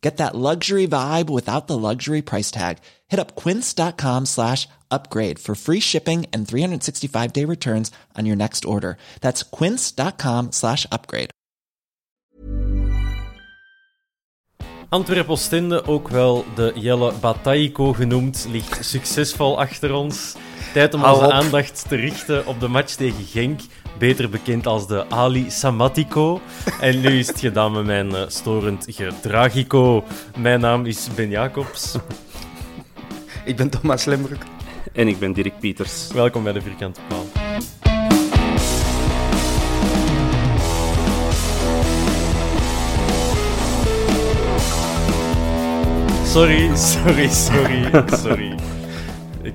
Get that luxury vibe without the luxury price tag. Hit up quince.com slash upgrade for free shipping and 365-day returns on your next order. That's quince.com slash upgrade. Antwerp Oostende, ook wel de Jelle Bataiko genoemd, ligt succesvol achter ons. Tijd om Hou onze op. aandacht te richten op de match tegen Genk, beter bekend als de Ali Samatico. En nu is het gedaan met mijn eh, storend gedragico. Mijn naam is Ben Jacobs. Ik ben Thomas Lembroek. En ik ben Dirk Pieters. Welkom bij de Vierkante Paal. Sorry, sorry, sorry, sorry.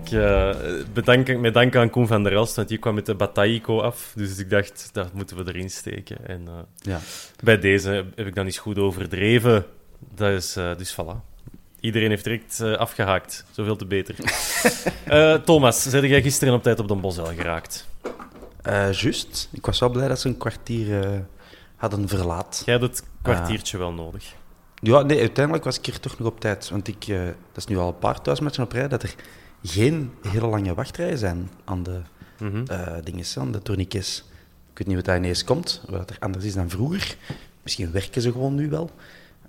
Ik uh, bedank, met dank aan Koen van der Elst, want die kwam met de Bataiko af. Dus ik dacht, dat moeten we erin steken. En uh, Ja. bij deze heb ik dan eens goed overdreven. Dat is, uh, dus voilà. Iedereen heeft direct afgehaakt. Zoveel te beter. Thomas, zijn jij gisteren op tijd op de Bosel geraakt? Juist. Ik was wel blij dat ze een kwartier hadden verlaat. Jij had het kwartiertje wel nodig. Ja, nee, uiteindelijk was ik hier toch nog op tijd. Want ik, dat is nu al een paar thuismatchen op rij, dat er geen hele lange wachtrijen zijn aan de mm -hmm. dingen, aan de tourniquets. Ik weet niet wat dat ineens komt, wat er anders is dan vroeger. Misschien werken ze gewoon nu wel.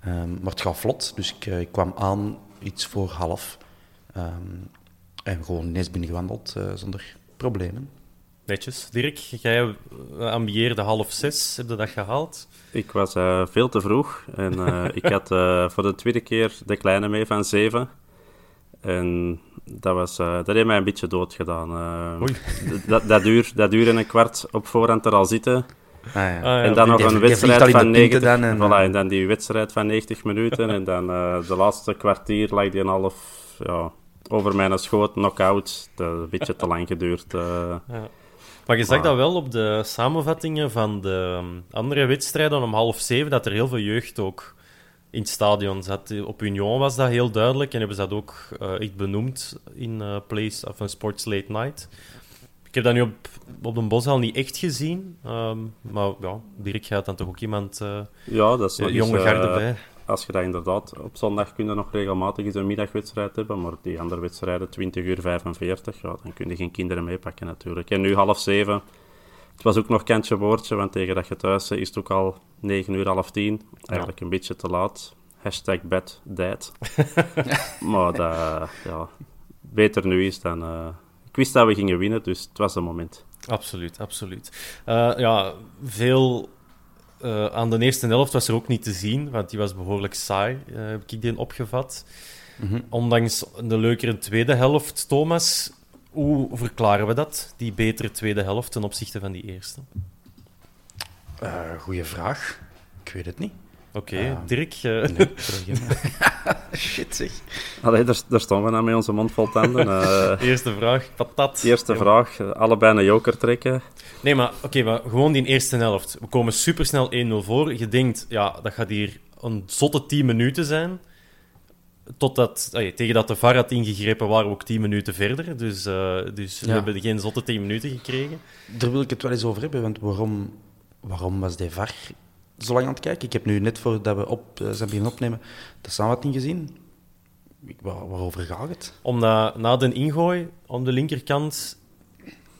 Um, maar het gaat vlot, dus ik, ik kwam aan iets voor half. Um, en gewoon ineens binnengewandeld uh, zonder problemen. Netjes. Dirk, jij ambieerde half zes. Heb je dat gehaald? Ik was uh, veel te vroeg. En uh, ik had uh, voor de tweede keer de kleine mee van zeven. En dat, was, dat heeft mij een beetje dood gedaan. dat, dat, duur, dat duurde een kwart op voorhand er al zitten. Ah, ja. Ah, ja. En dan nog een wedstrijd van 90 dan en, voilà, en dan die wedstrijd van 90 minuten. en dan de laatste kwartier lag die een half ja, over mijn schoot, knock-out. Dat heeft een beetje te lang geduurd. Ja. Maar je zag dat wel op de samenvattingen van de andere wedstrijden om half zeven, dat er heel veel jeugd ook in het stadion zat. Op Union was dat heel duidelijk en hebben ze dat ook uh, echt benoemd in uh, Place of een Sports Late Night. Ik heb dat nu op, op de Boshal niet echt gezien, um, maar ja, Dirk gaat dan toch ook iemand uh, ja, dat is, jonge garde bij. Als je dat inderdaad op zondag kun je nog regelmatig eens een middagwedstrijd hebben, maar die andere wedstrijden 20 uur 45, ja, dan kun je geen kinderen meepakken natuurlijk. En nu half zeven. Het was ook nog kantje woordje, want tegen dat je thuis is het ook al 9 uur, half 10. Eigenlijk ja. een beetje te laat. Hashtag dad. maar dat, ja, beter nu is dan... Uh, ik wist dat we gingen winnen, dus het was een moment. Absoluut, absoluut. Uh, ja, veel uh, aan de eerste helft was er ook niet te zien, want die was behoorlijk saai, uh, heb ik die opgevat. Mm -hmm. Ondanks de leukere tweede helft, Thomas, hoe verklaren we dat, die betere tweede helft ten opzichte van die eerste? Uh, goeie vraag. Ik weet het niet. Oké, okay, Dirk. Nee, Shit zeg. Allee, daar, daar staan we nou met onze mond vol tanden. eerste vraag, patat. Eerste ja. vraag, allebei een joker trekken. Nee, maar oké, okay, maar gewoon die eerste helft. We komen supersnel 1-0 voor. Je denkt, ja, dat gaat hier een zotte 10 minuten zijn. Totdat, tegen dat de VAR had ingegrepen, waren we ook 10 minuten verder. Dus, uh, dus we hebben geen zotte 10 minuten gekregen. Daar wil ik het wel eens over hebben, want waarom, waarom was de VAR zo lang aan het kijken? Ik heb nu net voordat we op, uh, zijn beginnen opnemen de samenvatting gezien. Waar, waarover gaat het? Omdat na de ingooi, aan de linkerkant,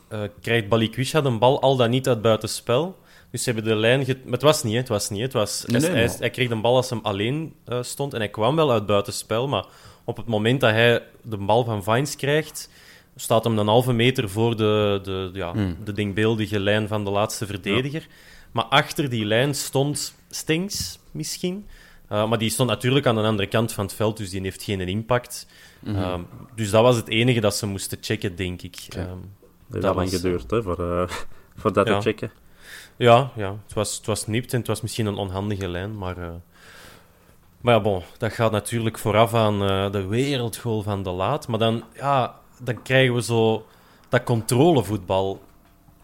uh, krijgt Balikwisha de bal al dan niet uit buitenspel. Dus ze hebben de lijn... Get... Maar het was niet, hè. Het was niet, Het was... Nee, hij, hij, hij, kreeg de bal als hem alleen uh, stond en hij kwam wel uit buitenspel, maar op het moment dat hij de bal van Vines krijgt, staat hem een halve meter voor de, de, ja, mm. de denkbeeldige lijn van de laatste verdediger. Ja. Maar achter die lijn stond Stings, misschien. Uh, maar die stond natuurlijk aan de andere kant van het veld, dus die heeft geen impact. Mm -hmm. uh, dus dat was het enige dat ze moesten checken, denk ik. Okay. Um, dat heeft lang geduurd, hè, voor, uh, voor dat ja. te checken. Ja, ja. Het, was, het was nipt en het was misschien een onhandige lijn, maar... Uh... Maar ja, bon, dat gaat natuurlijk vooraf aan uh, de wereldgoal van de Laat. Maar dan, ja, dan krijgen we zo dat controlevoetbal.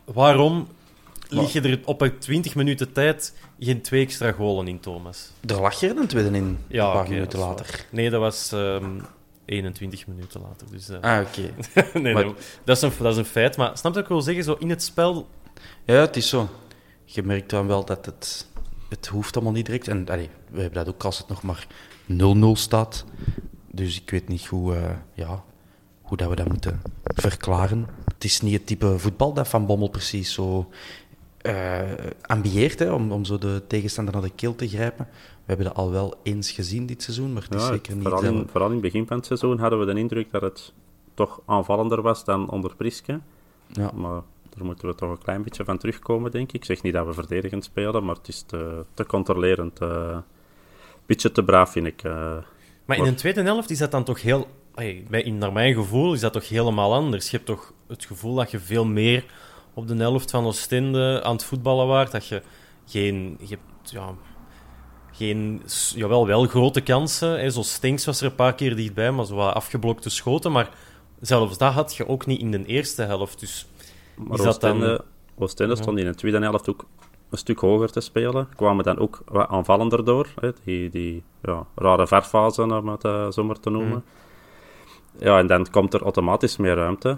Waarom lig je er op een 20 minuten tijd geen twee extra golen in, Thomas? Er lag je er een tweede in, ja, een paar okay, minuten later. Waar. Nee, dat was um, 21 minuten later. Dus, uh... Ah, oké. Okay. nee, maar... nee, dat, is een, dat is een feit. Maar snap je wat ik wil zeggen? Zo in het spel... Ja, het is zo je merkt dan wel dat het, het hoeft allemaal niet direct. En allee, we hebben dat ook als het nog maar 0-0 staat. Dus ik weet niet hoe, uh, ja, hoe dat we dat moeten verklaren. Het is niet het type voetbal dat Van Bommel precies zo uh, ambieert, hè, om, om zo de tegenstander naar de keel te grijpen. We hebben dat al wel eens gezien dit seizoen, maar het is ja, zeker niet... Vooral in, vooral in het begin van het seizoen hadden we de indruk dat het toch aanvallender was dan onder Priske. Ja. Maar daar moeten we toch een klein beetje van terugkomen, denk ik. Ik zeg niet dat we verdedigend spelen, maar het is te, te controlerend. Een uh, beetje te braaf, vind ik. Uh, maar in de tweede helft is dat dan toch heel... in, naar mijn gevoel is dat toch helemaal anders. Je hebt toch het gevoel dat je veel meer op de helft van Oostende aan het voetballen waart. Dat je geen... Je hebt, ja, geen, jawel, wel grote kansen. Hè. Zo Stinks was er een paar keer dichtbij, maar zo wat afgeblokte schoten. Maar zelfs dat had je ook niet in de eerste helft. Dus maar is dat Oostende, dan... Oostende stond in de tweede helft ook een stuk hoger te spelen. Kwamen dan ook wat aanvallender door. Hè? Die, die ja, rare verfase, om het uh, zo maar te noemen. Mm. Ja, en dan komt er automatisch meer ruimte.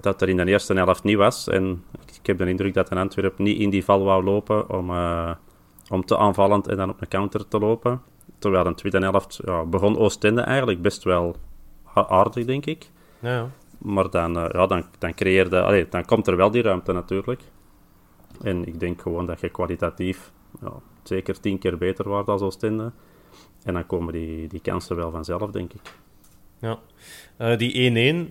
Dat er in de eerste helft niet was. En ik heb de indruk dat een Antwerp niet in die val wou lopen om, uh, om te aanvallend en dan op een counter te lopen. Terwijl in de tweede helft ja, begon Oostende eigenlijk best wel aardig, denk ik. Ja. Maar dan, uh, ja, dan, dan, creëerde, allee, dan komt er wel die ruimte natuurlijk. En ik denk gewoon dat je kwalitatief ja, zeker tien keer beter wordt als Oostende. En dan komen die, die kansen wel vanzelf, denk ik. Ja, uh, die 1-1,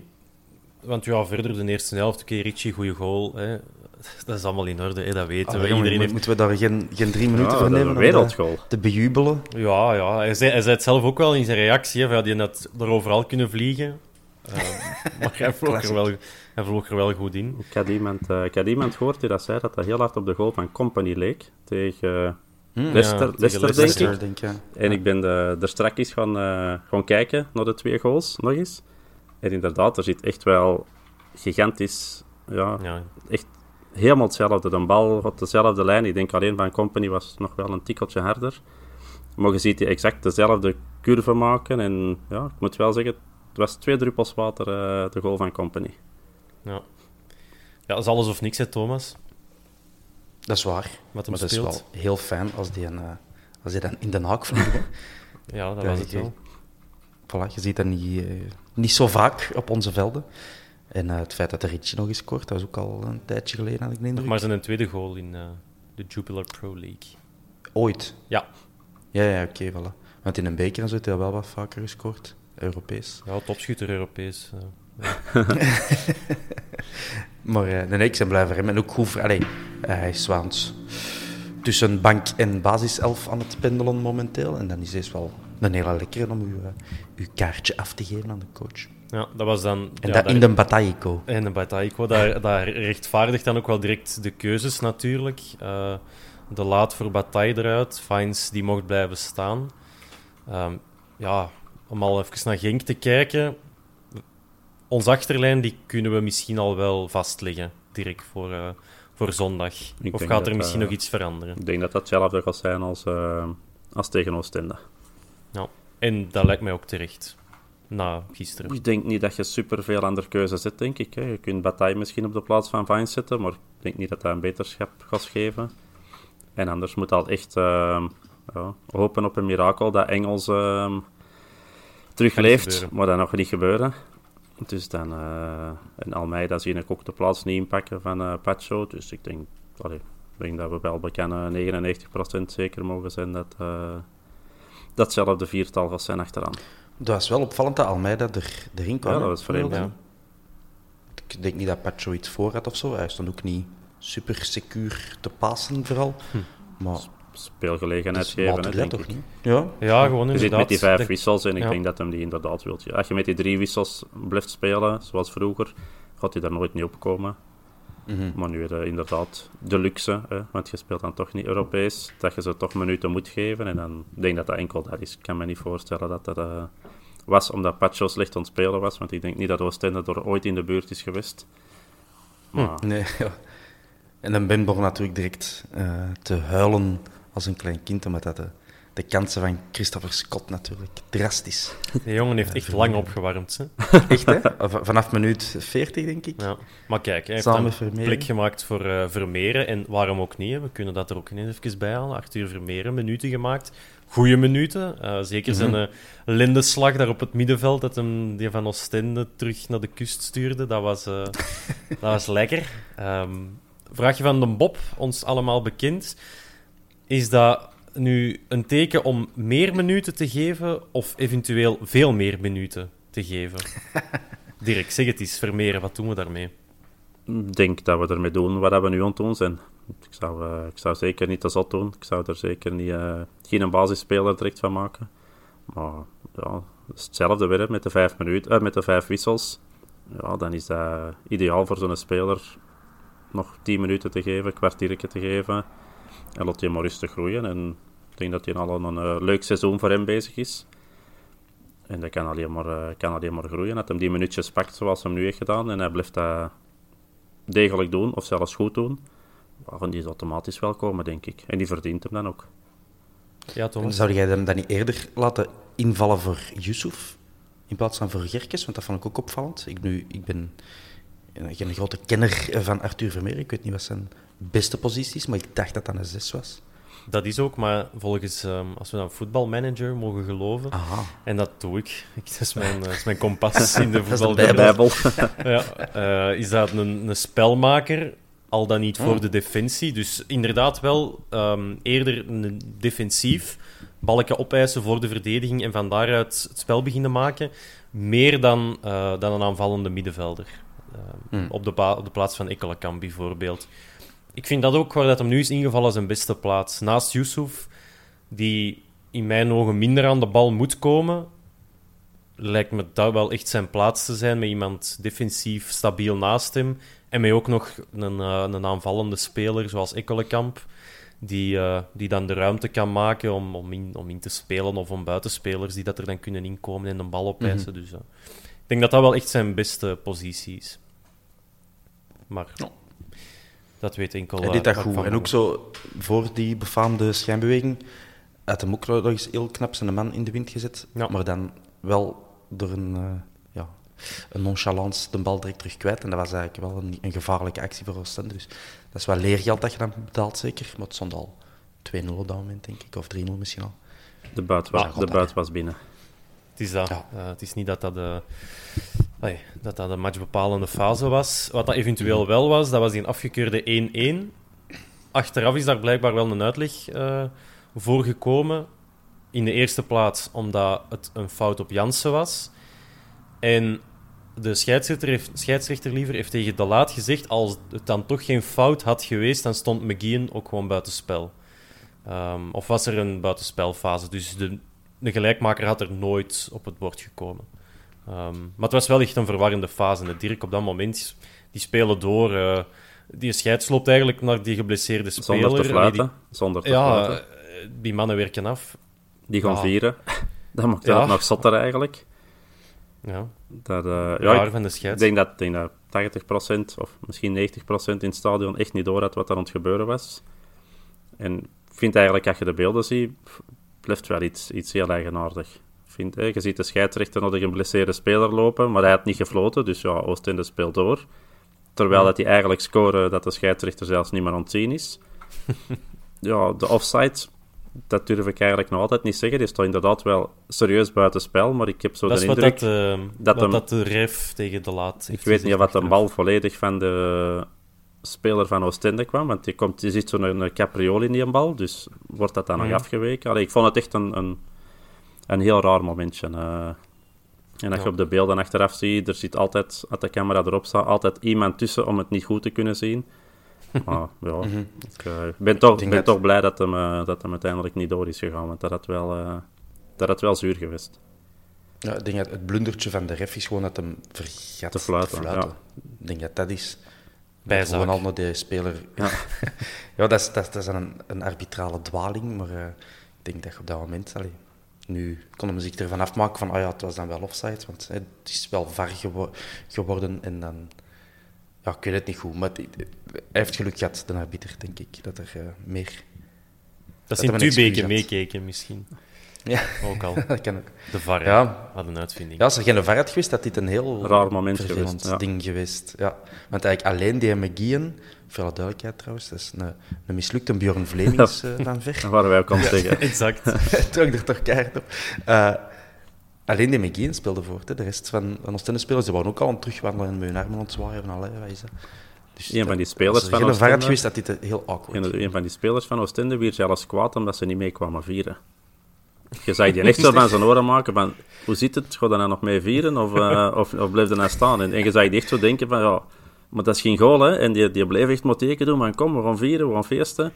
want ja, verder de eerste helft, oké, okay, Richie, goede goal. Hè. Dat is allemaal in orde, hè, dat weten ah, we. Jongen, Iedereen heeft... Moeten we daar geen, geen drie minuten ja, voor nemen? Een wereldgoal. Te bejubelen? Ja, ja. Hij, zei, hij zei het zelf ook wel in zijn reactie. Hè, die had er overal kunnen vliegen. Uh, maar hij vloog, er wel, hij vloog er wel goed in. Ik had iemand, uh, ik had iemand gehoord die dat zei dat dat heel hard op de goal van Company leek. Tegen hmm, Leicester, ja, Leicester, Leicester, denk ik. Denk, ja. En ik ben de, er straks gaan, uh, gaan kijken naar de twee goals, nog eens. En inderdaad, er zit echt wel gigantisch... Ja, ja. echt helemaal hetzelfde. De bal op dezelfde lijn. Ik denk alleen van Company was nog wel een tikkeltje harder. Maar je ziet die exact dezelfde curve maken. En ja, ik moet wel zeggen, het was twee druppels water, uh, de goal van Company. Ja. ja, dat is alles of niks, hè, Thomas? Dat is waar. Wat hem maar speelt. dat is wel heel fijn als die, een, uh, als die dan in de haak vliegen. ja, dat was het wel. Voilà, je ziet dat niet, uh, niet zo vaak op onze velden. En uh, het feit dat er Ritchie nog eens scoort, dat was ook al een tijdje geleden, had ik de indruk. Maar zijn een tweede goal in de Jupiler Pro League. Ooit? Ja. Ja, ja oké, okay, voilà. Want in een beker en zo heeft hij wel wat vaker gescoord. Europees. Ja, topschutter Europees. Ja. maar nee, ik ben blij voor hem. En ook goed voor... Allee, uh, hij is waans tussen bank en basiself aan het pendelen momenteel. En dan is het wel een hele lekkere om uw, uw kaartje af te geven aan de coach. Ja, dat was dan... En ja, dat in de Bataïco. In de Bataïco. Daar, daar rechtvaardigt dan ook wel direct de keuzes natuurlijk. Uh, de laat voor Bataille eruit. Fines die mocht blijven staan. Um, ja, om al even naar Genk te kijken. Ons achterlijn die kunnen we misschien al wel vastleggen, direct voor, uh, voor zondag. Ik of gaat er misschien uh, nog iets veranderen? Ik denk dat dat hetzelfde gaat zijn als, uh, als tegen Oostende. Ja. En dat lijkt mij ook terecht. Na gisteren. Ik denk niet dat je superveel andere keuzes zet, denk ik. Hè. Je kunt Bataille misschien op de plaats van Vines zetten, maar ik denk niet dat dat een beterschap gaat geven. En anders moet al echt ja, hopen op een mirakel dat Engels terugleeft, maar dat nog niet gebeuren. Dus dan, uh, en Almeida zie ik ook de plaats niet inpakken van uh, Pacho. Dus ik denk, allee, ik denk dat we wel bekennen 99% zeker mogen zijn dat uh, datzelfde viertal gaat zijn achteraan. Dat was wel opvallend dat Almeida er, erin kwam. Ja, dat was vreemd. Ja. Ik denk niet dat Pacho iets voor had of zo. Hij stond ook niet super secuur te passen, vooral. Hm. Maar speelgelegenheid geven, hè, denk toch ik. niet? Ja, ja gewoon Je inderdaad. zit met die vijf wissels en ik ja. denk dat hem die inderdaad wilt. Als je met die drie wissels blijft spelen, zoals vroeger, gaat hij daar nooit niet opkomen. Mm -hmm. Maar nu uh, inderdaad de luxe, hè, want je speelt dan toch niet Europees, dat je ze toch minuten moet geven. En dan ik denk dat dat enkel dat is. Ik kan me niet voorstellen dat dat uh, was omdat Pacho slecht aan het spelen was, want ik denk niet dat Oostende er ooit in de buurt is geweest. Maar... Hm. Nee, ja. En dan Ben begon natuurlijk direct uh, te huilen als een klein kind, omdat dat de, de kansen van Christopher Scott natuurlijk drastisch. De jongen heeft echt lang opgewarmd. Hè? Echt, hè? Vanaf minuut 40, denk ik. Ja. Maar kijk, hij heeft een blik gemaakt voor uh, Vermeeren. En waarom ook niet? Hè? We kunnen dat er ook even bij halen. Arthur Vermeeren, minuten gemaakt. Goeie minuten. Uh, zeker zijn uh, lindenslag daar op het middenveld, dat hem die van Oostende terug naar de kust stuurde. Dat was, dat was lekker. Um, vraagje van de Bob, ons allemaal bekend. Is dat nu een teken om meer minuten te geven of eventueel veel meer minuten te geven? Dirk, zeg het eens, Vermeeren, wat doen we daarmee? Ik denk dat we ermee doen wat we nu aan het doen zijn. Ik zou, uh, ik zou zeker niet te zot doen. Ik zou er zeker niet, uh, geen basisspeler direct van maken. Maar ja, is hetzelfde weer met de vijf, minuten, uh, met de vijf wissels. Ja, dan is dat ideaal voor zo'n speler nog 10 minuten te geven, een kwartiertje te geven. En laat hij maar rustig groeien. En ik denk dat hij al een, een uh, leuk seizoen voor hem bezig is. En dat kan alleen maar, uh, kan alleen maar groeien. Dat hij die minuutjes pakt zoals hij nu heeft gedaan. En hij blijft dat degelijk doen, of zelfs goed doen. Waarvan die is automatisch wel komen, denk ik. En die verdient hem dan ook. Ja, Thomas. Zou jij hem dan niet eerder laten invallen voor Yusuf? In plaats van voor Gerkes? Want dat vond ik ook opvallend. Ik, nu, ik ben geen grote kenner van Arthur Vermeer. Ik weet niet wat zijn beste positie is, maar ik dacht dat dat een 6 was. Dat is ook, maar volgens, um, als we dan voetbalmanager mogen geloven, Aha. en dat doe ik, dat is mijn, dat is mijn kompas in de voetbalbijbel, ja, uh, is dat een, een spelmaker, al dan niet voor oh. de defensie. Dus inderdaad wel um, eerder een defensief, balken opeisen voor de verdediging en van daaruit het spel beginnen maken, meer dan, uh, dan een aanvallende middenvelder. Uh, hmm. op, de op de plaats van Ekkelenkamp bijvoorbeeld. Ik vind dat ook waar dat hem nu is ingevallen zijn beste plaats. Naast Yusuf, die in mijn ogen minder aan de bal moet komen, lijkt me dat wel echt zijn plaats te zijn met iemand defensief stabiel naast hem. En met ook nog een, uh, een aanvallende speler zoals Ekkelenkamp, die, uh, die dan de ruimte kan maken om, om, in, om in te spelen of om buitenspelers die dat er dan kunnen inkomen en de bal opeisen. Mm -hmm. Dus uh, ik denk dat dat wel echt zijn beste positie is. Maar. Dat weet enkel... Hij deed dat goed. En ook zo, voor die befaamde schijnbeweging, had hem ook nog eens heel knap zijn man in de wind gezet. Ja. Maar dan wel door een, uh, ja, een nonchalance de bal direct terug kwijt. En dat was eigenlijk wel een, een gevaarlijke actie voor Oostende. Dus dat is wel leergeld dat je dan betaalt, zeker. Maar het stond al 2-0 op dat moment, denk ik. Of 3-0 misschien al. De buit was, de buit was binnen. Het is dat. Ja. Uh, het is niet dat dat de, dat dat een matchbepalende fase was. Wat dat eventueel wel was, dat was die afgekeurde 1-1. Achteraf is daar blijkbaar wel een uitleg uh, voor gekomen. In de eerste plaats omdat het een fout op Jansen was. En de scheidsrechter, heeft, scheidsrechter liever heeft tegen De Laat gezegd... als het dan toch geen fout had geweest, dan stond McGeehan ook gewoon buitenspel. Um, of was er een buitenspelfase. Dus de, de gelijkmaker had er nooit op het bord gekomen. Um, maar het was wel echt een verwarrende fase. De Dirk op dat moment, die spelen door. Uh, die scheids loopt eigenlijk naar die geblesseerde speler. Zonder te fluiten. Die, Zonder te ja, fluiten. die mannen werken af. Die gaan vieren. Dat maakt ja. het nog zotter eigenlijk. Ja. Dat, uh, ja, van de ik denk dat, denk dat 80% of misschien 90% in het stadion echt niet door had wat er aan het gebeuren was. En ik vind eigenlijk, als je de beelden ziet, blijft wel iets, iets heel eigenaardig. Vind, hè. Je ziet de scheidsrechter nog een geblesseerde speler lopen, maar hij had niet gefloten, dus ja, Oostende speelt door. Terwijl dat hij eigenlijk scoren dat de scheidsrechter zelfs niet meer aan het zien is. ja, de offside, dat durf ik eigenlijk nog altijd niet zeggen. Die staat inderdaad wel serieus buitenspel, maar ik heb zo dat de indruk... dat, uh, dat wat hem- dat de ref tegen de laat Ik weet niet of de bal volledig van de speler van Oostende kwam, want die, komt, die zit zo'n een capriole in die bal, dus wordt dat dan nog afgeweken. Allee, ik vond het echt een, een, een heel raar momentje. eh. en als Ja. je op de beelden achteraf ziet, er zit altijd, als de camera erop staat, altijd iemand tussen om het niet goed te kunnen zien. Maar ja, ik eh, ben, toch, ben dat- toch blij dat hem, eh, dat hem uiteindelijk niet door is gegaan, want dat had wel, eh, dat had wel zuur geweest. Ja, ik denk dat het blundertje van de ref is gewoon dat hem vergat Te fluiten, ja. Ik denk dat dat is. Bijzaak. Gewoon al naar de speler. Ja, ja dat, is, dat, is, dat is een, een arbitrale dwaling, maar eh, ik denk dat je op dat moment... Allee, nu kon hem zich ervan afmaken van, ah ja, het was dan wel offside, want hè, het is wel var gewo- geworden en dan... Ja, ik weet het niet goed, maar het- hij heeft geluk gehad, de arbiter, denk ik, dat er eh, meer... Dat dat ze in Tubeke meekeken, misschien. Ja, Ook al. dat kan ook. De VAR, Ja. wat een uitvinding. Ja, als er geen VAR had geweest, had dit een heel Raar moment vervelend geweest, ja. ding geweest. Ja. Want eigenlijk alleen die McGeehan, voor alle duidelijkheid trouwens, dat is een, een mislukte Bjorn Vlemings eh, van ver. Dat waren wij ook aan het zeggen. Exact. Trok er toch keihard op. Eh, alleen die McGeehan speelde voort. Hè. De rest van, van ons tennisspelers die waren ook al aan het terugwandelen en met hun armen aan het zwaaien. Van, allee, wat is dat? Dus Een van die spelers er van Oostende- geweest, had dit heel awkward. En een van die spelers van Oostende werd zelfs kwaad omdat ze niet mee kwamen vieren. Je zag die echt zo van zijn oren maken van, hoe zit het? Ga je dan nog mee vieren of, eh, of, of blijf je nou staan? En, en je zag die echt zo denken van, ja, maar dat is geen goal, hè? En die, die bleef echt maar teken doen van, kom, we gaan vieren, we gaan feesten.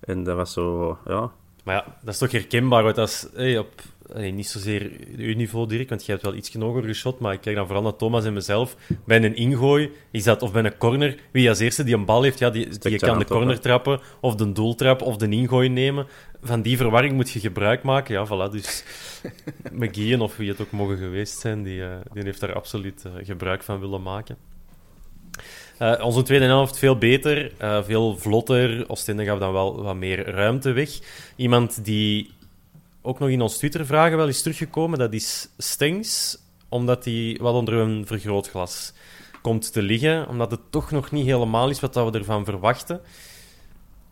En dat was zo, ja... Maar ja, dat is toch herkenbaar. Want dat is hey, op, hey, niet zozeer uw niveau direct, want je hebt wel iets hoger geschot. Maar ik kijk dan vooral naar Thomas en mezelf. Bij een ingooi is dat, of bij een corner, wie als eerste die een bal heeft, ja, die, die zijn kan de corner trappen, of de doeltrap, of de ingooi nemen. Van die verwarring moet je gebruik maken. Ja, voilà. Dus McGeehan, of wie het ook mogen geweest zijn, die, eh, die heeft daar absoluut eh, gebruik van willen maken. Eh, onze tweede helft veel beter, eh, veel vlotter. Oostende gaf dan wel wat meer ruimte weg. Iemand die ook nog in ons Twitter-vragen wel is teruggekomen, dat is Stengs, omdat hij wat onder een vergrootglas komt te liggen, omdat het toch nog niet helemaal is wat we ervan verwachten.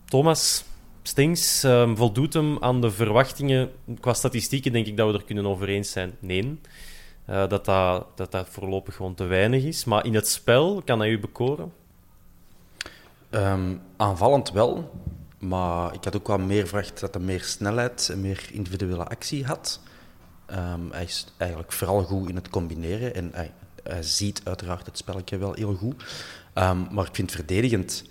Thomas, Stengs, eh, voldoet hem aan de verwachtingen? Qua statistieken denk ik dat we er kunnen over eens zijn. Nee. Eh, dat, dat, dat dat voorlopig gewoon te weinig is. Maar in het spel, kan hij u bekoren? Ehm, aanvallend wel, maar ik had ook wel meer verwacht dat hij meer snelheid en meer individuele actie had. Ehm, hij is eigenlijk vooral goed in het combineren en hij, ziet uiteraard het spelletje wel heel goed. Ehm, maar ik vind het verdedigend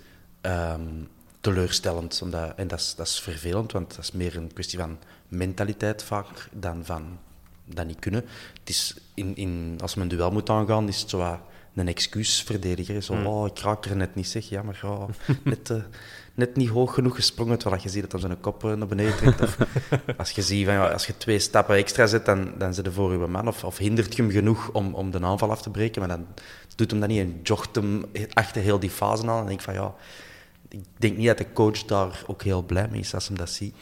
teleurstellend. Omdat, en dat is, dat is vervelend, want dat is meer een kwestie van mentaliteit vaak dan van dat niet kunnen. Het is in, in, als men een duel moet aangaan, is het zo wat een excuusverdediger. Zo, oh, ik raak er net niet, zeg. Ja, maar ja, net, eh, net niet hoog genoeg gesprongen, terwijl je ziet dat hij zijn kop eh, naar beneden trekt. Of als je ziet, van, ja, als je twee stappen extra zet, dan, dan zit je voor je man. Of, of hindert je hem genoeg om, om de aanval af te breken, maar dan doet hem dat niet en jogt hem achter heel die fase aan. En dan denk ik van, ja, ik denk niet dat de coach daar ook heel blij mee is als hem dat ziet.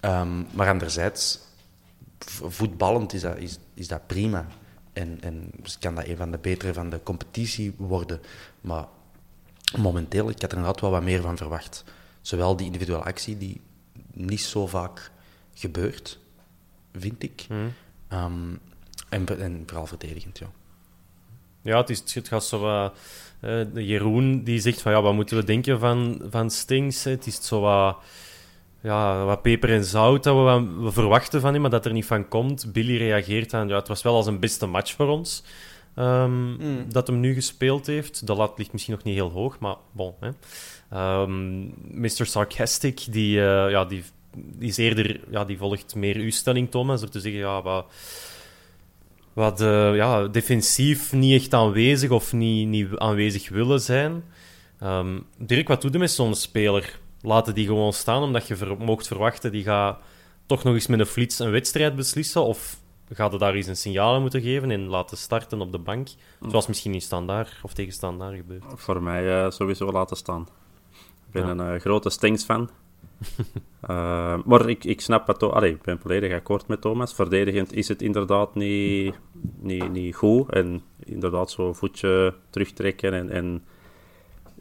Ehm, maar anderzijds, voetballend is dat, is, is dat prima. En, en dus kan dat een van de betere van de competitie worden. Maar momenteel, ik had er inderdaad wel wat meer van verwacht. Zowel die individuele actie, die niet zo vaak gebeurt, vind ik. Ehm, en, en vooral verdedigend, ja. Ja, het, is, het gaat zo wat... eh, Jeroen die zegt van ja, wat moeten we denken van, van Stings? Het is zo wat, ja, wat peper en zout dat we, verwachten van hem, maar dat er niet van komt. Billy reageert aan, ja, het was wel als een beste match voor ons. ehm, Dat hem nu gespeeld heeft. De lat ligt misschien nog niet heel hoog, maar bon. Hè. Ehm, Mr. Sarcastic, die, eh, ja, die, die is eerder, ja, die volgt meer uw stelling, Thomas. Door te zeggen, ja, wat, wat eh, ja, defensief niet echt aanwezig of niet, niet aanwezig willen zijn. Ehm Dirk, wat doe je met zo'n speler? Laten die gewoon staan omdat je ver, mocht verwachten die gaat toch nog eens met een flits een wedstrijd beslissen? Of gaat daar eens een signaal moeten geven en laten starten op de bank? Zoals misschien in standaard of tegen standaard gebeurt. Voor mij eh, sowieso laten staan. Ik ben Ja. een eh, grote Stengs-fan. Uh, maar ik, ik snap het toch. Ik ben volledig akkoord met Thomas. Verdedigend is het inderdaad niet, niet, niet goed. En inderdaad zo'n voetje terugtrekken en, en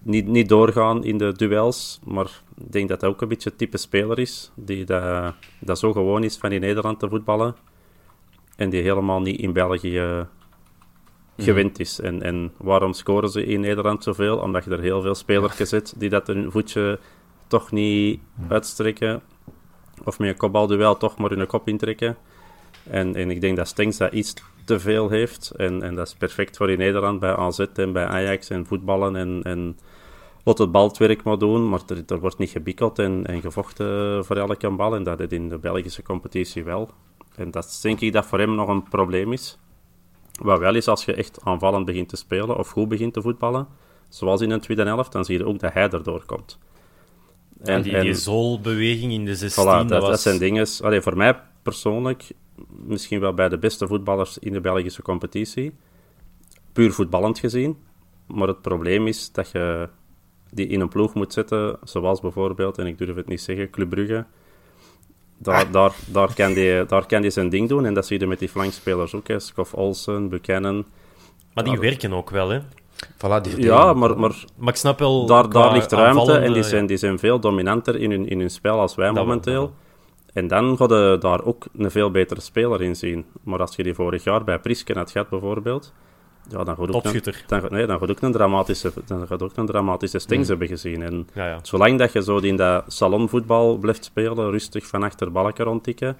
niet, niet doorgaan in de duels. Maar ik denk dat hij ook een beetje het type speler is. Die dat, dat zo gewoon is van in Nederland te voetballen. En die helemaal niet in België mhm. gewend is. En, en waarom scoren ze in Nederland zoveel? Omdat je er heel veel spelers zet die dat een voetje toch niet uitstrekken. Of met een kopbalduel toch maar hun kop intrekken. En, en ik denk dat Stengs dat iets te veel heeft. En, en dat is perfect voor in Nederland bij AZ en bij Ajax en voetballen. En, en laat het balwerk maar doen. Maar er, er wordt niet gebikkeld en, en gevochten voor elke bal. En dat is in de Belgische competitie wel. En dat denk ik dat voor hem nog een probleem is. Wat wel is, als je echt aanvallend begint te spelen of goed begint te voetballen, zoals in een tweede helft, dan zie je ook dat hij erdoor komt. En, die, die zoolbeweging in de 16, dat, dat, was... dat, zijn dingen... Allee, voor mij persoonlijk, misschien wel bij de beste voetballers in de Belgische competitie. Puur voetballend gezien. Maar het probleem is dat je die in een ploeg moet zetten, zoals bijvoorbeeld, en ik durf het niet zeggen, Club Brugge. Daar, daar, daar, kan die, daar kan die zijn ding doen. En dat zie je met die flankspelers ook. Hè. Olsen, Buchanan. Maar die werken ook wel, hè? ja, maar, maar, maar ik snap wel... Daar, daar ligt ruimte en die zijn, die zijn veel dominanter in hun, in hun spel als wij momenteel. En dan ga je daar ook een veel betere speler in zien. Maar als je die vorig jaar bij Prisken had gehad, bijvoorbeeld... Ja, dan gaat ook een, dan, nee, dan gaat ook een dramatische, dan gaat ook een dramatische stings mm. hebben gezien. En ja, ja. zolang dat je zo in dat salonvoetbal blijft spelen, rustig van achter balken rondtikken,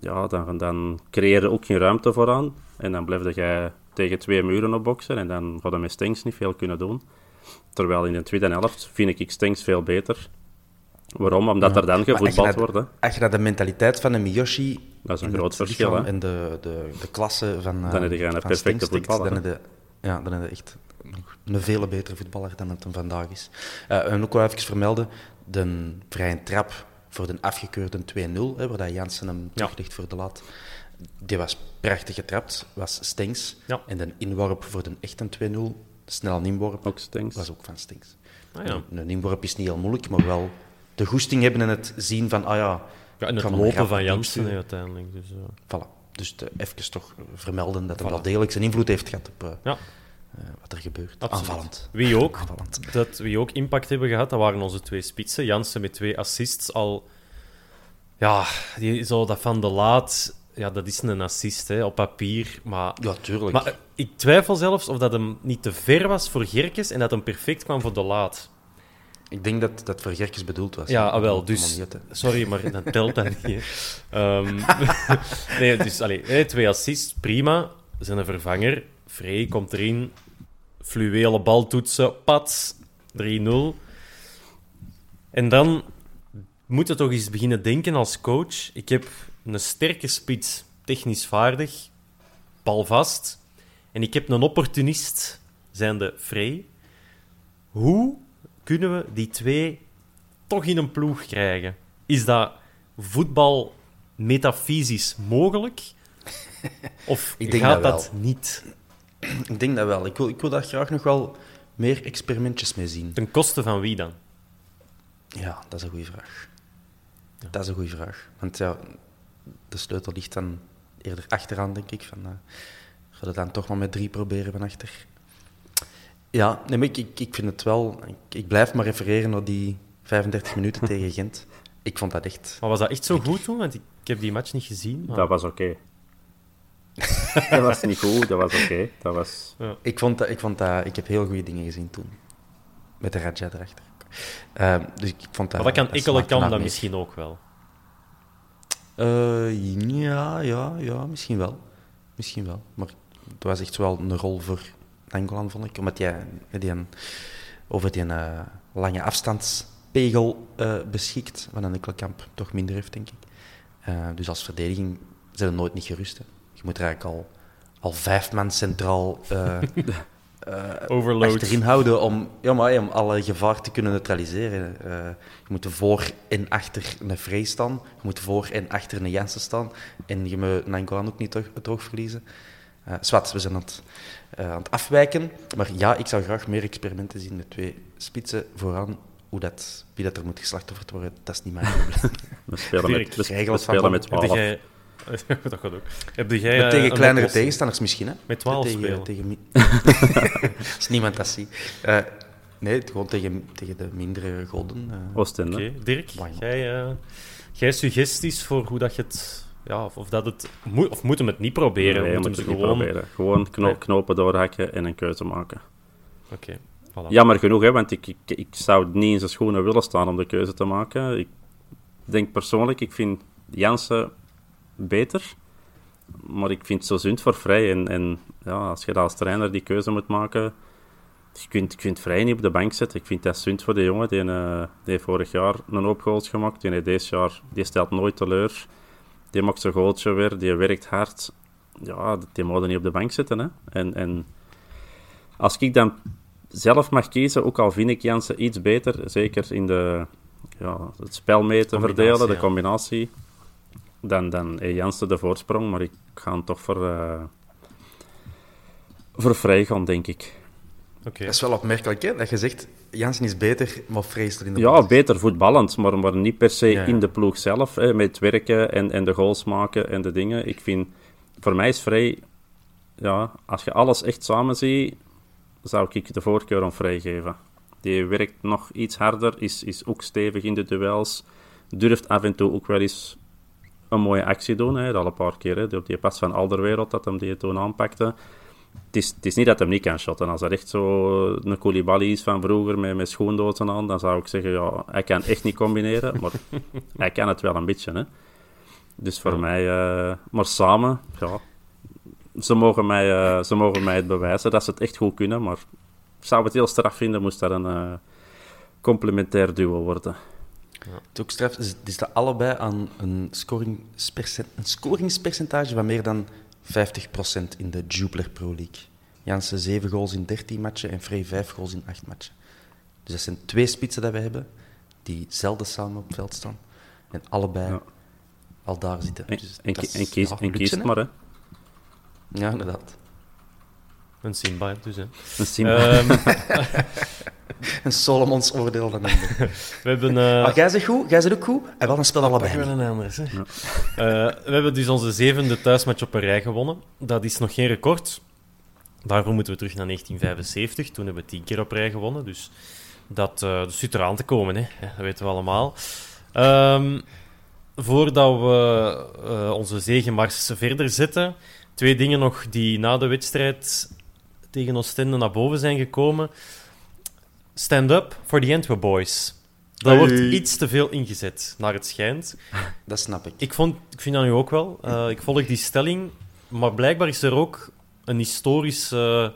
ja, dan, dan creëer je ook geen ruimte vooraan. En dan blijf je tegen twee muren op boksen en dan gaat hij met Stengs niet veel kunnen doen. Terwijl in de tweede helft vind ik Stengs veel beter. Waarom? Omdat er dan gevoetbald wordt. Als je naar de mentaliteit van een Miyoshi... Dat is een groot verschil, hè? En de, de, de klasse van Dan heb je een perfecte voetballer. Dan heb ja, dan heb je echt een veel betere voetballer dan het vandaag is. Uh, en ook wel even vermelden, de vrije trap voor de afgekeurde 2-0, waar dat Jansen hem ja. teruglegt voor de laat die was prachtig getrapt, was Stengs. Ja. En de inworp voor de echte 2-0, snel inworp, ook Stengs. was ook van Stengs. Ah, ja. Een inworp is niet heel moeilijk, maar wel de goesting hebben en het zien van, ah ja... Ja, en het lopen van Jansen uiteindelijk. Dus, uh... Voilà. Dus even toch vermelden dat hij wel degelijk zijn invloed heeft gehad op... Uh, ja. Uh, wat er gebeurt. Absoluut. Aanvallend. Wie ook, Aanvallend. Dat, wie ook impact hebben gehad, dat waren onze twee spitsen. Jansen met twee assists al... Ja, die, zo dat van de laat ja, dat is een assist hè, op papier. Maar, ja, tuurlijk. Maar ik twijfel zelfs of dat hem niet te ver was voor Gerkes en dat hem perfect kwam voor de laat. Ik denk dat dat voor Gerkes bedoeld was. Ja, ah, wel. Dus, sorry, maar dat telt dan niet. Um, nee, dus allee, twee assists, prima. Zijn een vervanger. Frey komt erin. Fluwele bal toetsen. Pats. 3-0. En dan moet je toch eens beginnen denken als coach. Ik heb een sterke spits, technisch vaardig, balvast. En ik heb een opportunist, zijnde Frey. Hoe kunnen we die twee toch in een ploeg krijgen? Is dat voetbal metafysisch mogelijk? Of ik denk gaat dat, niet? Ik denk dat wel. Ik wil, ik wil daar graag nog wel meer experimentjes mee zien. Ten koste van wie dan? Ja, dat is een goede vraag. Dat is een goede vraag. Want ja, de sleutel ligt dan eerder achteraan, denk ik. Van, uh, ga het dan toch maar met drie proberen van achter. Ja, nee, ik, ik, ik vind het wel... Ik, ik, blijf maar refereren naar die 35 minuten tegen Gent. Ik vond dat echt... Maar was dat echt zo goed toen? Want ik, ik heb die match niet gezien. Maar... Dat was oké. dat was niet goed, dat was oké. Dat was... Ja. Ik, vond dat, ik, vond dat, ik heb heel goede dingen gezien toen. Met de Raja erachter. Uh, dus ik vond dat... Maar dat kan Ikkele kan dat misschien ook wel. Uh, ja, ja, ja, misschien wel. Misschien wel. Maar het was echt wel een rol voor Nangolan, vond ik. Omdat die een, over die uh, lange afstandspegel uh, beschikt, wat een Kamp toch minder heeft, denk ik. dus als verdediging zijn we nooit niet gerust. Hè. Je moet er eigenlijk al, al vijf man centraal achterin houden om, ja, maar, om alle gevaar te kunnen neutraliseren. Je moet voor en achter een Vrij staan. Je moet voor en achter een Jansen staan. En je moet Nangolan ook niet het oog verliezen. Uh, Zwat, we zijn aan het, aan het afwijken. Maar ja, ik zou graag meer experimenten zien. De twee spitsen vooraan hoe dat, wie dat er moet geslachtofferd worden, dat is niet mijn probleem. We spelen met, we, Regels spelen van- met Heb 12. jij... dat gaat ook. Heb jij Met eh, tegen een kleinere tegenstanders misschien, hè? Met 12 tegen, spelen. Tegen Als niemand dat ziet. Eh, nee, gewoon tegen, tegen de mindere goden. eh. Oostende. Oké, Dirk, jij, eh, jij suggesties voor hoe dat je het... Ja, of, of dat het... Moet, of moeten we het niet proberen? Nee, moeten we het niet gewoon... proberen. Gewoon knopen doorhakken en een keuze maken. Oké, voilà. Jammer genoeg, hè, want ik, ik, ik zou niet in zijn schoenen willen staan om de keuze te maken. Ik denk persoonlijk, ik vind Jansen beter. Maar ik vind het zo zund voor Vrij. En, en ja, als je als trainer die keuze moet maken... Je kunt, je kunt Vrij niet op de bank zetten. Ik vind dat zund voor de jongen. Die, eh, die heeft vorig jaar een hoop goals gemaakt. Die heeft deze jaar... Die stelt nooit teleur. Die maakt zijn goaltje weer. Die werkt hard. Ja, die je niet op de bank zetten. Hè. En, en als ik dan zelf mag kiezen, ook al vind ik Jansen iets beter, zeker in de, ja, het spel mee te verdelen, de combinatie, dan, dan heeft Jansen de voorsprong. Maar ik ga hem toch voor, eh voor vrij gaan, denk ik. Oké. Dat is wel opmerkelijk, hè? Dat je zegt, Jansen is beter, maar vreest er in de Ja, beter voetballend, maar, maar niet per se Ja, ja. in de ploeg zelf, hè, met werken en, en de goals maken en de dingen. Ik vind, voor mij is vrij, ja, als je alles echt samen ziet, zou ik de voorkeur aan vrij geven. Die werkt nog iets harder, is, is ook stevig in de duels, durft af en toe ook wel eens een mooie actie doen. Hè, al een paar keer, hè, op die pas van Alderwereld dat hem die toen aanpakte. Het is, het is niet dat hij niet kan shotten. Als dat echt zo een Koulibaly is van vroeger met, met schoendozen aan, dan zou ik zeggen, ja, hij kan echt niet combineren, maar hij kan het wel een beetje. Hè. Dus voor mij, eh, maar samen, ja, ze mogen, mij, eh, ze mogen mij het bewijzen dat ze het echt goed kunnen, maar ik zou het heel straf vinden, moest dat een eh, complementair duo worden. Het is ook straf, is, is dat allebei aan een, scoringspercent, een scoringspercentage van meer dan 50% in de Jupiler Pro League. Jansen 7 goals in 13 matchen en Frey 5 goals in 8 matchen. Dus dat zijn twee spitsen dat we hebben, die zelden samen op het veld staan. En allebei Ja. al daar zitten. En, Dus en, is- ja, maar, hè. Ja, inderdaad. Een Simba, dus. Hè. Een sim- Ehm, Een Solomons oordeel van we hebben... eh, Maar jij zegt goed, jij zegt ook goed. En wel een spel allebei. Wel een anders. Hè. Eh, we hebben dus onze zevende thuismatch op een rij gewonnen. Dat is nog geen record. Daarvoor moeten we terug naar 1975. Toen hebben we tien keer op rij gewonnen. Dus dat, eh dat zit eraan te komen, hè. Dat weten we allemaal. Ehm, voordat we eh, onze zegenmars verder zetten, twee dingen nog die na de wedstrijd tegen Oostende naar boven zijn gekomen. Stand up for the Antwerp Boys. Dat wordt iets te veel ingezet, naar het schijnt. Dat snap ik. Ik, vond, ik vind dat nu ook wel. Eh, ik volg die stelling. Maar blijkbaar is er ook een historisch... eh,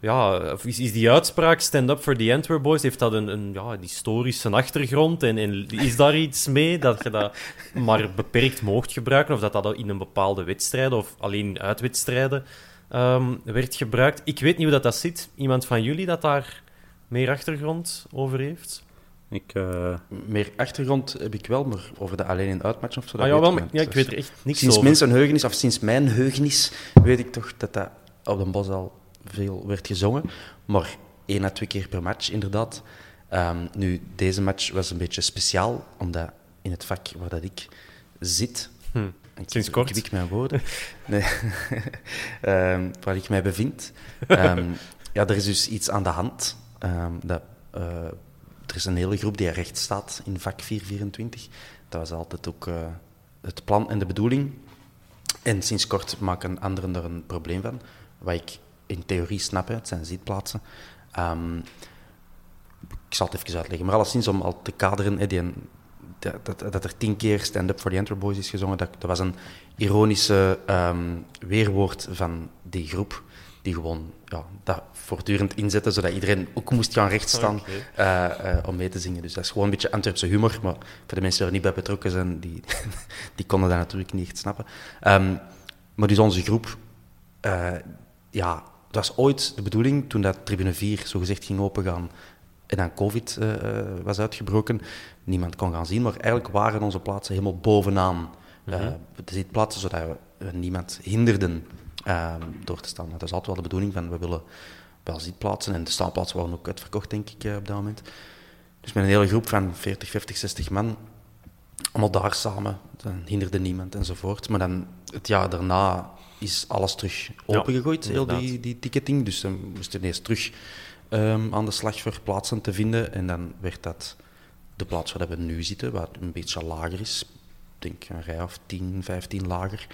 ja, is, is die uitspraak Stand Up for the Antwerp Boys, heeft dat een, een, ja, een historische achtergrond? En, en is daar iets mee dat je dat maar beperkt moogt gebruiken? Of dat dat in een bepaalde wedstrijden of alleen uitwedstrijden ehm, werd gebruikt? Ik weet niet hoe dat, dat zit. Iemand van jullie dat daar meer achtergrond over heeft? Ik, eh, Meer achtergrond heb ik wel, maar over de alleen in uitmatch of zo. dat Ah, ja, weet wel, maar, ja, ik weet er echt niks Sinds over. mijn heugenis, of sinds mijn heugenis, weet ik toch dat dat op Den Bos al veel werd gezongen. Maar één à twee keer per match, inderdaad. Ehm, nu, deze match was een beetje speciaal, omdat in het vak waar dat ik zit... Hm. Ik, Sinds kort. Ik, ik mijn woorden. Nee. Ehm, waar ik mij bevind. Ehm, ja, er is dus iets aan de hand. Ehm, dat, eh, er is een hele groep die recht staat in vak 424. Dat was altijd ook eh, het plan en de bedoeling. En sinds kort maken anderen er een probleem van. Wat ik in theorie snap, het zijn zitplaatsen. Ehm, ik zal het even uitleggen. Maar alleszins om al te kaderen, hè, dat, dat, dat er tien keer Stand Up for the Antwerp Boys is gezongen, dat, dat was een ironische ehm, weerwoord van die groep, die gewoon ja, dat voortdurend inzetten, zodat iedereen ook moest gaan rechtstaan eh, eh, om mee te zingen. Dus dat is gewoon een beetje Antwerpse humor, maar voor de mensen die er niet bij betrokken zijn, die, die konden dat natuurlijk niet echt snappen. Ehm, maar dus onze groep, eh, ja, het was ooit de bedoeling, toen dat tribune 4 zogezegd ging opengaan en dan COVID was uitgebroken, niemand kon gaan zien, maar eigenlijk waren onze plaatsen helemaal bovenaan eh, de zitplaatsen, zodat we niemand hinderden ehm, door te staan. Dat is altijd wel de bedoeling van, we willen wel zitplaatsen en de staanplaatsen waren ook uitverkocht, denk ik, eh, op dat moment. Dus met een hele groep van 40, 50, 60 man, allemaal daar samen, dan hinderde niemand enzovoort. Maar dan het jaar daarna is alles terug opengegooid, heel die, die ticketing. Dus dan moesten we eerst terug um, aan de slag voor plaatsen te vinden. En dan werd dat de plaats waar we nu zitten, wat een beetje lager is. Ik denk een rij of 10, 15 lager.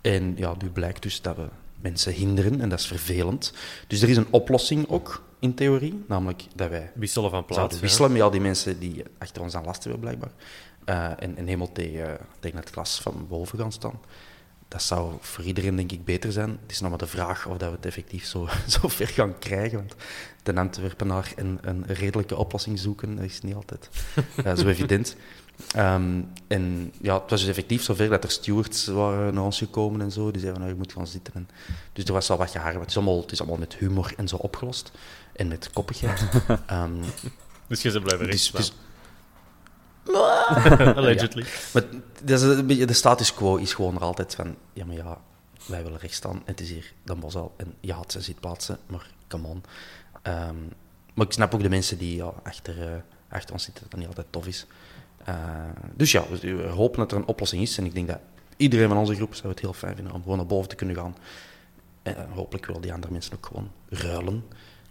En ja, nu blijkt dus dat we mensen hinderen en dat is vervelend. Dus er is een oplossing ook in theorie, namelijk dat wij wisselen van plaats. wisselen met al die mensen die achter ons aan lasten hebben, blijkbaar. Uh, en, en helemaal tegen, tegen het glas van boven gaan staan. Dat zou voor iedereen denk ik beter zijn. Het is nog maar de vraag of dat we het effectief zo, zo ver gaan krijgen. Want de Antwerpenaar een, een redelijke oplossing zoeken, dat is niet altijd uh, zo evident. Um, en ja, het was dus effectief zover dat er stewards waren naar ons gekomen en zo. Die zeiden, nou, je moet gaan zitten. En, dus er was al wat gehaar. Het is, allemaal, het is allemaal met humor en zo opgelost. En met koppigheid. um, dus je ze blijven rechts dus, Allegedly. Ja. Maar dat is een beetje, de status quo is gewoon er altijd van... Ja, maar ja, wij willen rechts staan. En het is hier Dan Bosal. En je had zijn zitplaatsen, maar come on. Um, maar ik snap ook de mensen die ja, achter, uh, achter ons zitten, dat dat niet altijd tof is. Uh, dus ja, we hopen dat er een oplossing is. En ik denk dat iedereen van onze groep zou het heel fijn vinden om gewoon naar boven te kunnen gaan. En hopelijk willen die andere mensen ook gewoon ruilen.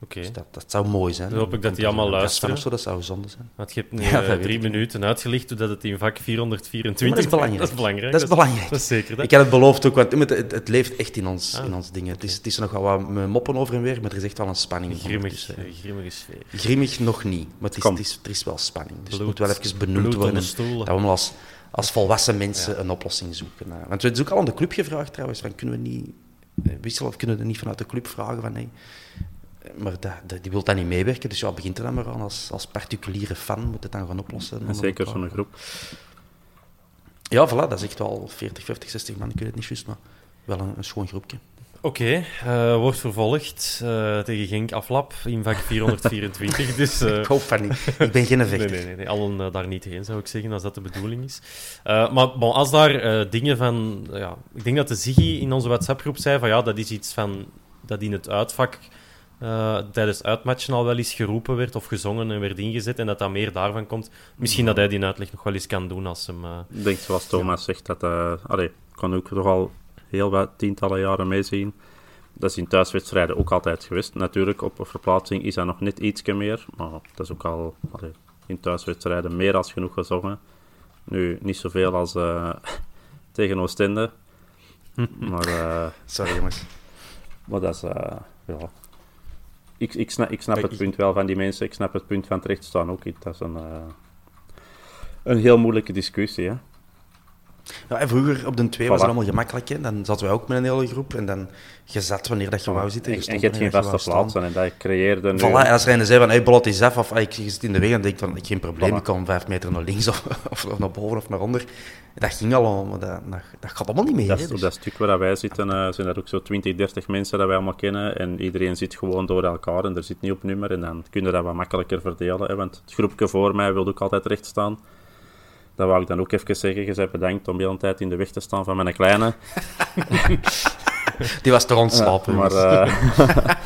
Okay. Dus dat, dat zou mooi zijn. Dan hoop ik dat die allemaal luisteren. Zo, dat zou zonde zijn. Want je hebt nu ja, uh, drie minuten uitgelicht hoe dat het in vak 424 ja, dat is belangrijk. Dat is belangrijk. Dat is belangrijk. Dat is zeker. Dat. Ik had het beloofd ook, want het, het, het leeft echt in ons, ah. in ons dingen. Het is, het is nog wel wat moppen over en weer, maar er is echt wel een spanning. Grimmig, dus, uh, grimmige sfeer. Grimmig nog niet, maar het is, het is, er is wel spanning. Dus het moet wel even benoemd worden. Dat we als, als volwassen mensen ja. een oplossing zoeken. Uh. Want we hebben ook al aan de club gevraagd trouwens, van kunnen we niet wisselen of kunnen we niet vanuit de club vragen van hey, maar dat, die wil dan niet meewerken, dus ja, begint er dan maar aan. Als, als particuliere fan moet het dan gaan oplossen. En zeker zo'n groep. Ja, voilà, dat is echt wel 40, 50, 60 man, ik weet het niet juist, maar wel een, een schoon groepje. Oké, okay, uh, wordt vervolgd uh, tegen Genk Aflap in vak 424. dus, uh... ik hoop van niet. Ik ben geen vechter. Nee, nee, nee, allen daar niet heen, zou ik zeggen, als dat de bedoeling is. maar bon, als daar dingen van... Ja, ik denk dat de Ziggy in onze WhatsApp-groep zei van ja, dat is iets van... Dat in het uitvak uh, tijdens uitmatchen al wel eens geroepen werd of gezongen en werd ingezet en dat dat meer daarvan komt. Misschien dat hij die uitleg nog wel eens kan doen als hem... Uh... Ik denk, zoals Thomas zegt, dat... Uh, allee, kan ook toch al heel wat tientallen jaren meezien. Dat is in thuiswedstrijden ook altijd geweest. Natuurlijk, op verplaatsing is dat nog net ietsje meer, maar dat is ook al allee, in thuiswedstrijden meer als genoeg gezongen. Nu, niet zoveel als tegen Oostende. maar... Sorry, jongens. Maar dat is... ja, ik, ik snap, ik snap het punt wel van die mensen. Ik snap het punt van terecht staan ook. Dat is een, uh, een heel moeilijke discussie. Hè? Ja, en vroeger op de 2 voilà. was het allemaal gemakkelijk. Hè? Dan zaten wij ook met een hele groep en dan je zat wanneer dat je wou zitten. Je en, je hebt geen vaste plaats en dat creëerde nu... Voilà, en als er zei van, hey, Bolot is af, of ik zit in de weg, dan denk ik van, geen probleem, voilà. ik kan vijf meter naar links of, of, naar boven of naar onder. Dat ging allemaal, maar dat, dat, dat gaat allemaal niet meer. Dat, dus. dat stuk waar wij zitten, uh, zijn er ook zo 20, 30 mensen dat wij allemaal kennen en iedereen zit gewoon door elkaar en er zit niet op nummer en dan kun je dat wat makkelijker verdelen. Hè, want het groepje voor mij wil ook altijd recht staan. Dat wou ik dan ook even zeggen. Je bent bedankt om de hele tijd in de weg te staan van mijn kleine. Die was toch ontslapen. Ja, maar, uh...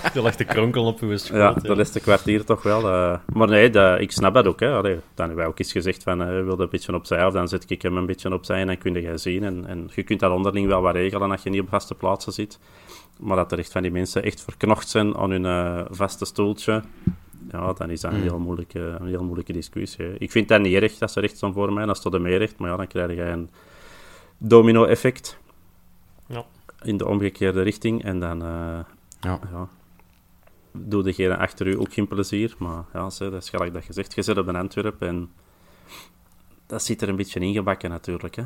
Die lag te kronkelen op uw schoot. Ja, de laatste kwartier toch wel. Uh... Maar nee, dat, ik snap dat ook. Hè. Allee, dan hebben wij ook eens gezegd van, uh, wilde een beetje opzij, of dan zet ik hem een beetje opzij en dan kun je zien. En, en je kunt dat onderling wel wat regelen als je niet op vaste plaatsen zit. Maar dat er echt van die mensen echt verknocht zijn aan hun vaste stoeltje, ja, dan is dat een, hmm. heel moeilijke, een heel moeilijke discussie. Ik vind dat niet erg dat ze recht zijn voor mij, dat is tot de meerrecht, maar ja, dan krijg je een domino-effect ja. in de omgekeerde richting en dan uh, ja. ja doe degene achter u ook geen plezier. Maar ja, dat is gelijk dat je zegt, je zit op een Antwerpen en dat zit er een beetje ingebakken natuurlijk. Hè?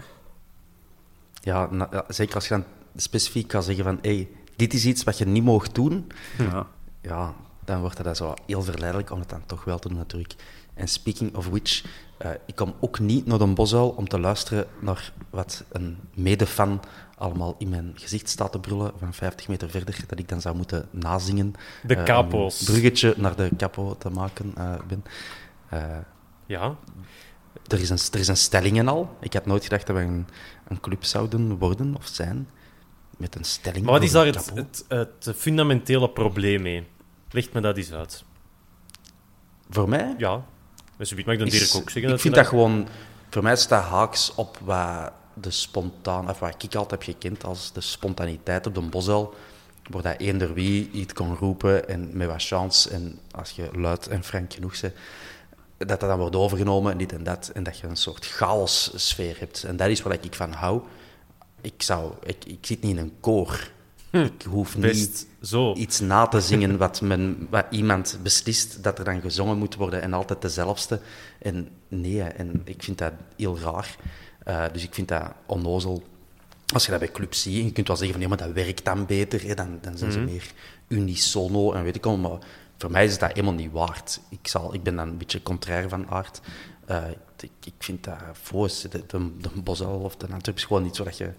Ja, ja, zeker als je dan specifiek kan zeggen van hey, dit is iets wat je niet mag doen. Ja. Ja, dan wordt dat zo heel verleidelijk om het dan toch wel te doen natuurlijk. En speaking of which, uh, ik kom ook niet naar de Bosuil om te luisteren naar wat een medefan allemaal in mijn gezicht staat te brullen van 50 meter verder, dat ik dan zou moeten nazingen. De uh, capo's. Een bruggetje naar de capo te maken uh, ben. ja. Er is, een, er is een stelling en al. Ik had nooit gedacht dat we een, een club zouden worden of zijn met een stelling. Maar wat is daar het, het, het fundamentele probleem mee? Ligt me dat eens uit. Voor mij? Ja. Dus mag dan Dirk ook zeggen. Ik dat vind dat, gewoon... Voor mij staat haaks op wat de spontaan... Of wat ik altijd heb gekend als de spontaniteit op de Bosel. Waar dat eender wie iets kon roepen en met wat chance. En als je luid en frank genoeg bent, dat dat dan wordt overgenomen en dit en dat. En dat je een soort chaos-sfeer hebt. En dat is wat ik van hou. Ik, zou, ik, ik zit niet in een koor. Hm, ik hoef niet zo. iets na te zingen wat, men, wat iemand beslist dat er dan gezongen moet worden en altijd dezelfde. En nee, en ik vind dat heel raar. Uh, dus ik vind dat onnozel. Als je dat bij clubs ziet, je kunt wel zeggen van ja, maar dat werkt dan beter, hè, dan, dan zijn ze Mhm. meer unisono en weet ik al. Maar voor mij is dat helemaal niet waard. Ik, zal, ik ben dan een beetje contrair van aard. Uh, ik, ik vind dat Voos, de, de, de Bosel of de Antwerp is gewoon niet zo dat je...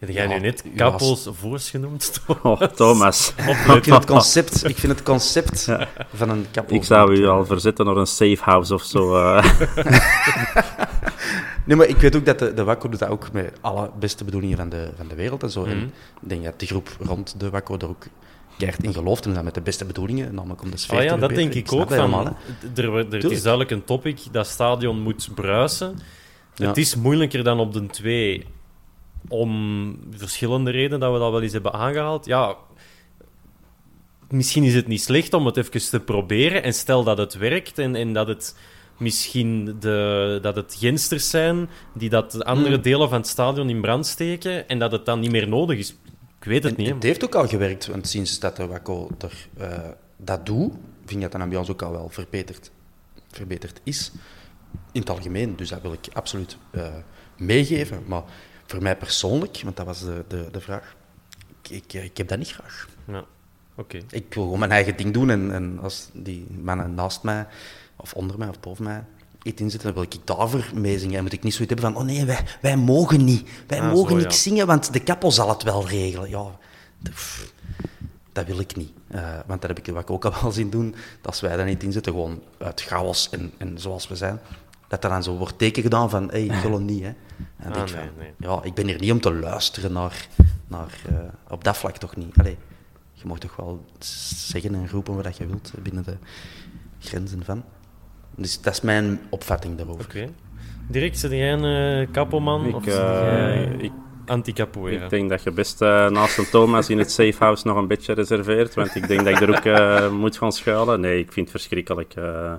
Heb jij nu net Kappels Voors genoemd? Oh, Thomas. ik vind het concept, ik vind het concept ja. van een Kappels... Ik zou u al verzetten naar een safe house of zo. Uh. nee, maar ik weet ook dat de, de Wakko doet dat ook met alle beste bedoelingen van de, van de wereld en zo. Mhm. En ik denk dat de groep rond de Wakko er ook keihard in gelooft en dat met de beste bedoelingen, namelijk om de sfeer Ah ja, te dat denk ik ook. Van, helemaal, er, er is duidelijk een topic dat stadion moet bruisen. Ja. Het is moeilijker dan op de 2 om verschillende redenen dat we dat wel eens hebben aangehaald. Ja, misschien is het niet slecht om het even te proberen. En stel dat het werkt en, en dat het misschien de, dat het gensters zijn die dat andere Hmm. delen van het stadion in brand steken en dat het dan niet meer nodig is. Ik weet het En niet. het heeft ook al gewerkt, want sinds dat de Wakko er, eh, dat doet, vind ik dat de ambiance ook al wel verbeterd, verbeterd is. In het algemeen, dus dat wil ik absoluut eh, meegeven. Maar voor mij persoonlijk, want dat was de, de, de vraag, ik, ik, ik heb dat niet graag. Ja. Oké. Ik wil gewoon mijn eigen ding doen en, en als die mannen naast mij, of onder mij, of boven mij, iets inzitten, dan wil ik daarvoor meezingen. En moet ik niet zoiets hebben van, oh nee, wij, wij mogen niet. Wij Ah, mogen zo, ja. zingen, want de kappel zal het wel regelen. Ja, pff, dat wil ik niet. Eh, want dat heb ik wat ik ook al wel zien doen, dat als wij dat niet inzetten, gewoon uit chaos en, en zoals we zijn, dat er dan zo wordt teken gedaan van, hé, hey, zullen niet, hè. En dan Ah, denk ik nee, van, nee. ja, ik ben hier niet om te luisteren naar, naar eh, op dat vlak toch niet. Allee, je mag toch wel zeggen en roepen wat je wilt binnen de grenzen van. Dus dat is mijn opvatting daarover. Oké. Dirk, zit jij een eh, kappelman Ik, of eh, jij ik, anti-capoeira? ik denk dat je best eh, naast een Thomas in het safe house nog een beetje reserveert. Want ik denk dat ik er ook eh, moet gaan schuilen. Nee, ik vind het verschrikkelijk. eh.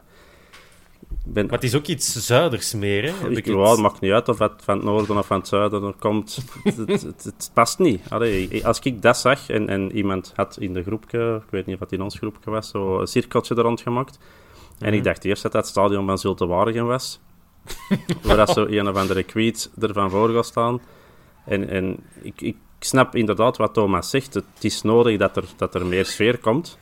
Ben, Maar het is ook iets zuiders meer, hè? Heb ik, ja, het- maakt niet uit of het van het noorden of van het zuiden komt. het, het, het- het past niet. Allee, als ik dat zag en, en iemand had in de groepje, ik weet niet of het in ons groepje was, zo een cirkeltje er rond gemaakt. En Mhm. ik dacht eerst dat dat het stadion van Zulte Waregem was. waar dat zo een of andere kwiet ervan voor gaat staan. En, en ik, ik snap inderdaad wat Thomas zegt. Het is nodig dat er, dat er meer sfeer komt.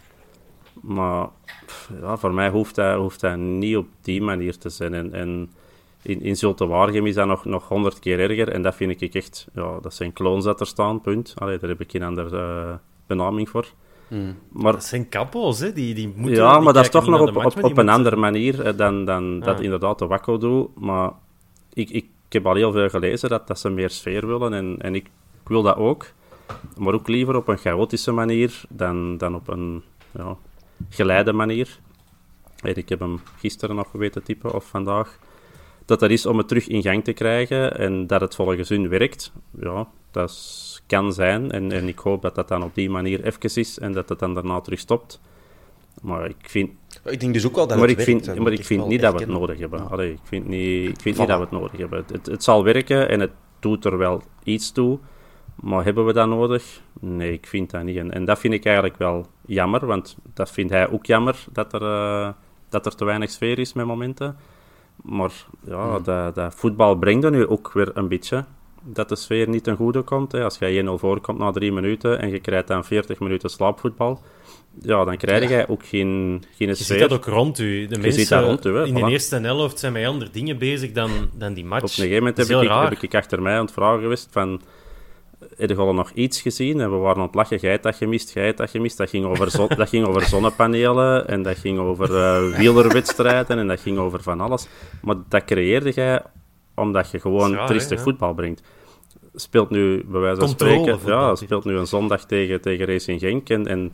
Maar pff, ja, voor mij hoeft dat, hoeft dat niet op die manier te zijn. En, en in, in Zulte Waregem is dat nog, nog honderd keer erger. En dat vind ik echt... Ja, dat zijn clones dat er staan, punt. Allee, daar heb ik geen andere eh, benaming voor. Maar Dat zijn kappels, hè? Die, die moeten, ja, die maar dat is toch nog op, op, op een andere manier eh, dan, dan dat inderdaad de Wakko doet. Maar ik, ik, heb al heel veel gelezen dat, dat ze meer sfeer willen en, en ik, ik wil dat ook. Maar ook liever op een chaotische manier dan, dan op een ja, geleide manier. En ik heb hem gisteren nog weten typen, of vandaag. Dat dat is om het terug in gang te krijgen en dat het volgens hun werkt. Ja, dat is- kan zijn. En, en ik hoop dat dat dan op die manier even is en dat het dan daarna terug stopt. Maar ik vind, Ik denk dus ook wel dat maar het ik werkt, vind, maar ik vind niet dat we het nodig hebben. Ja. Allee, ik vind, niet, ik vind Voilà. niet dat we het nodig hebben. Het, het zal werken en het doet er wel iets toe. Maar hebben we dat nodig? Nee, ik vind dat niet. En, en dat vind ik eigenlijk wel jammer, want dat vindt hij ook jammer, dat er, eh, dat er te weinig sfeer is met momenten. Maar ja, Hmm. dat, dat voetbal brengt er nu ook weer een beetje. Dat de sfeer niet ten goede komt. Hè. Als je 1-0 voorkomt na drie minuten en je krijgt dan 40 minuten slaapvoetbal, ja, dan krijg je ook geen, geen Je sfeer. ziet dat ook rond u. De mensen rond u, hè, in de eerste helft zijn met andere dingen bezig dan, dan die match. Op een gegeven moment heb ik, heel raar. heb ik achter mij aan het vragen geweest van... Heb je nog iets gezien? En we waren aan het lachen. Hebt dat gemist, hebt dat gemist. Dat ging over, zon, dat ging over zonnepanelen en dat ging over eh wielerwedstrijden en dat ging over van alles. Maar dat creëerde jij omdat je gewoon hè, voetbal brengt. Speelt nu, bij wijze van spreken, ja, speelt nu een zondag tegen, tegen Racing Genk en... en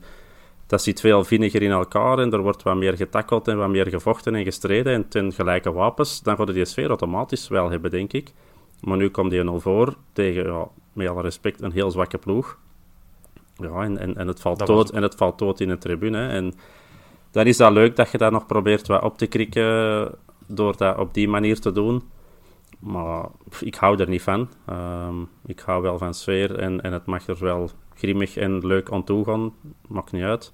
dat zit veel vinniger in elkaar en er wordt wat meer getackeld en wat meer gevochten en gestreden en ten gelijke wapens, dan gaat die sfeer automatisch wel hebben, denk ik. Maar nu komt die 0 voor tegen, ja, met alle respect, een heel zwakke ploeg. Ja, en, en, en, het, valt dood, en het valt dood in de tribune. En dan is dat leuk dat je dat nog probeert wat op te krikken door dat op die manier te doen. Maar ik hou er niet van. Ehm, ik hou wel van sfeer en, en het mag er wel grimmig en leuk aan toe gaan. Maakt niet uit.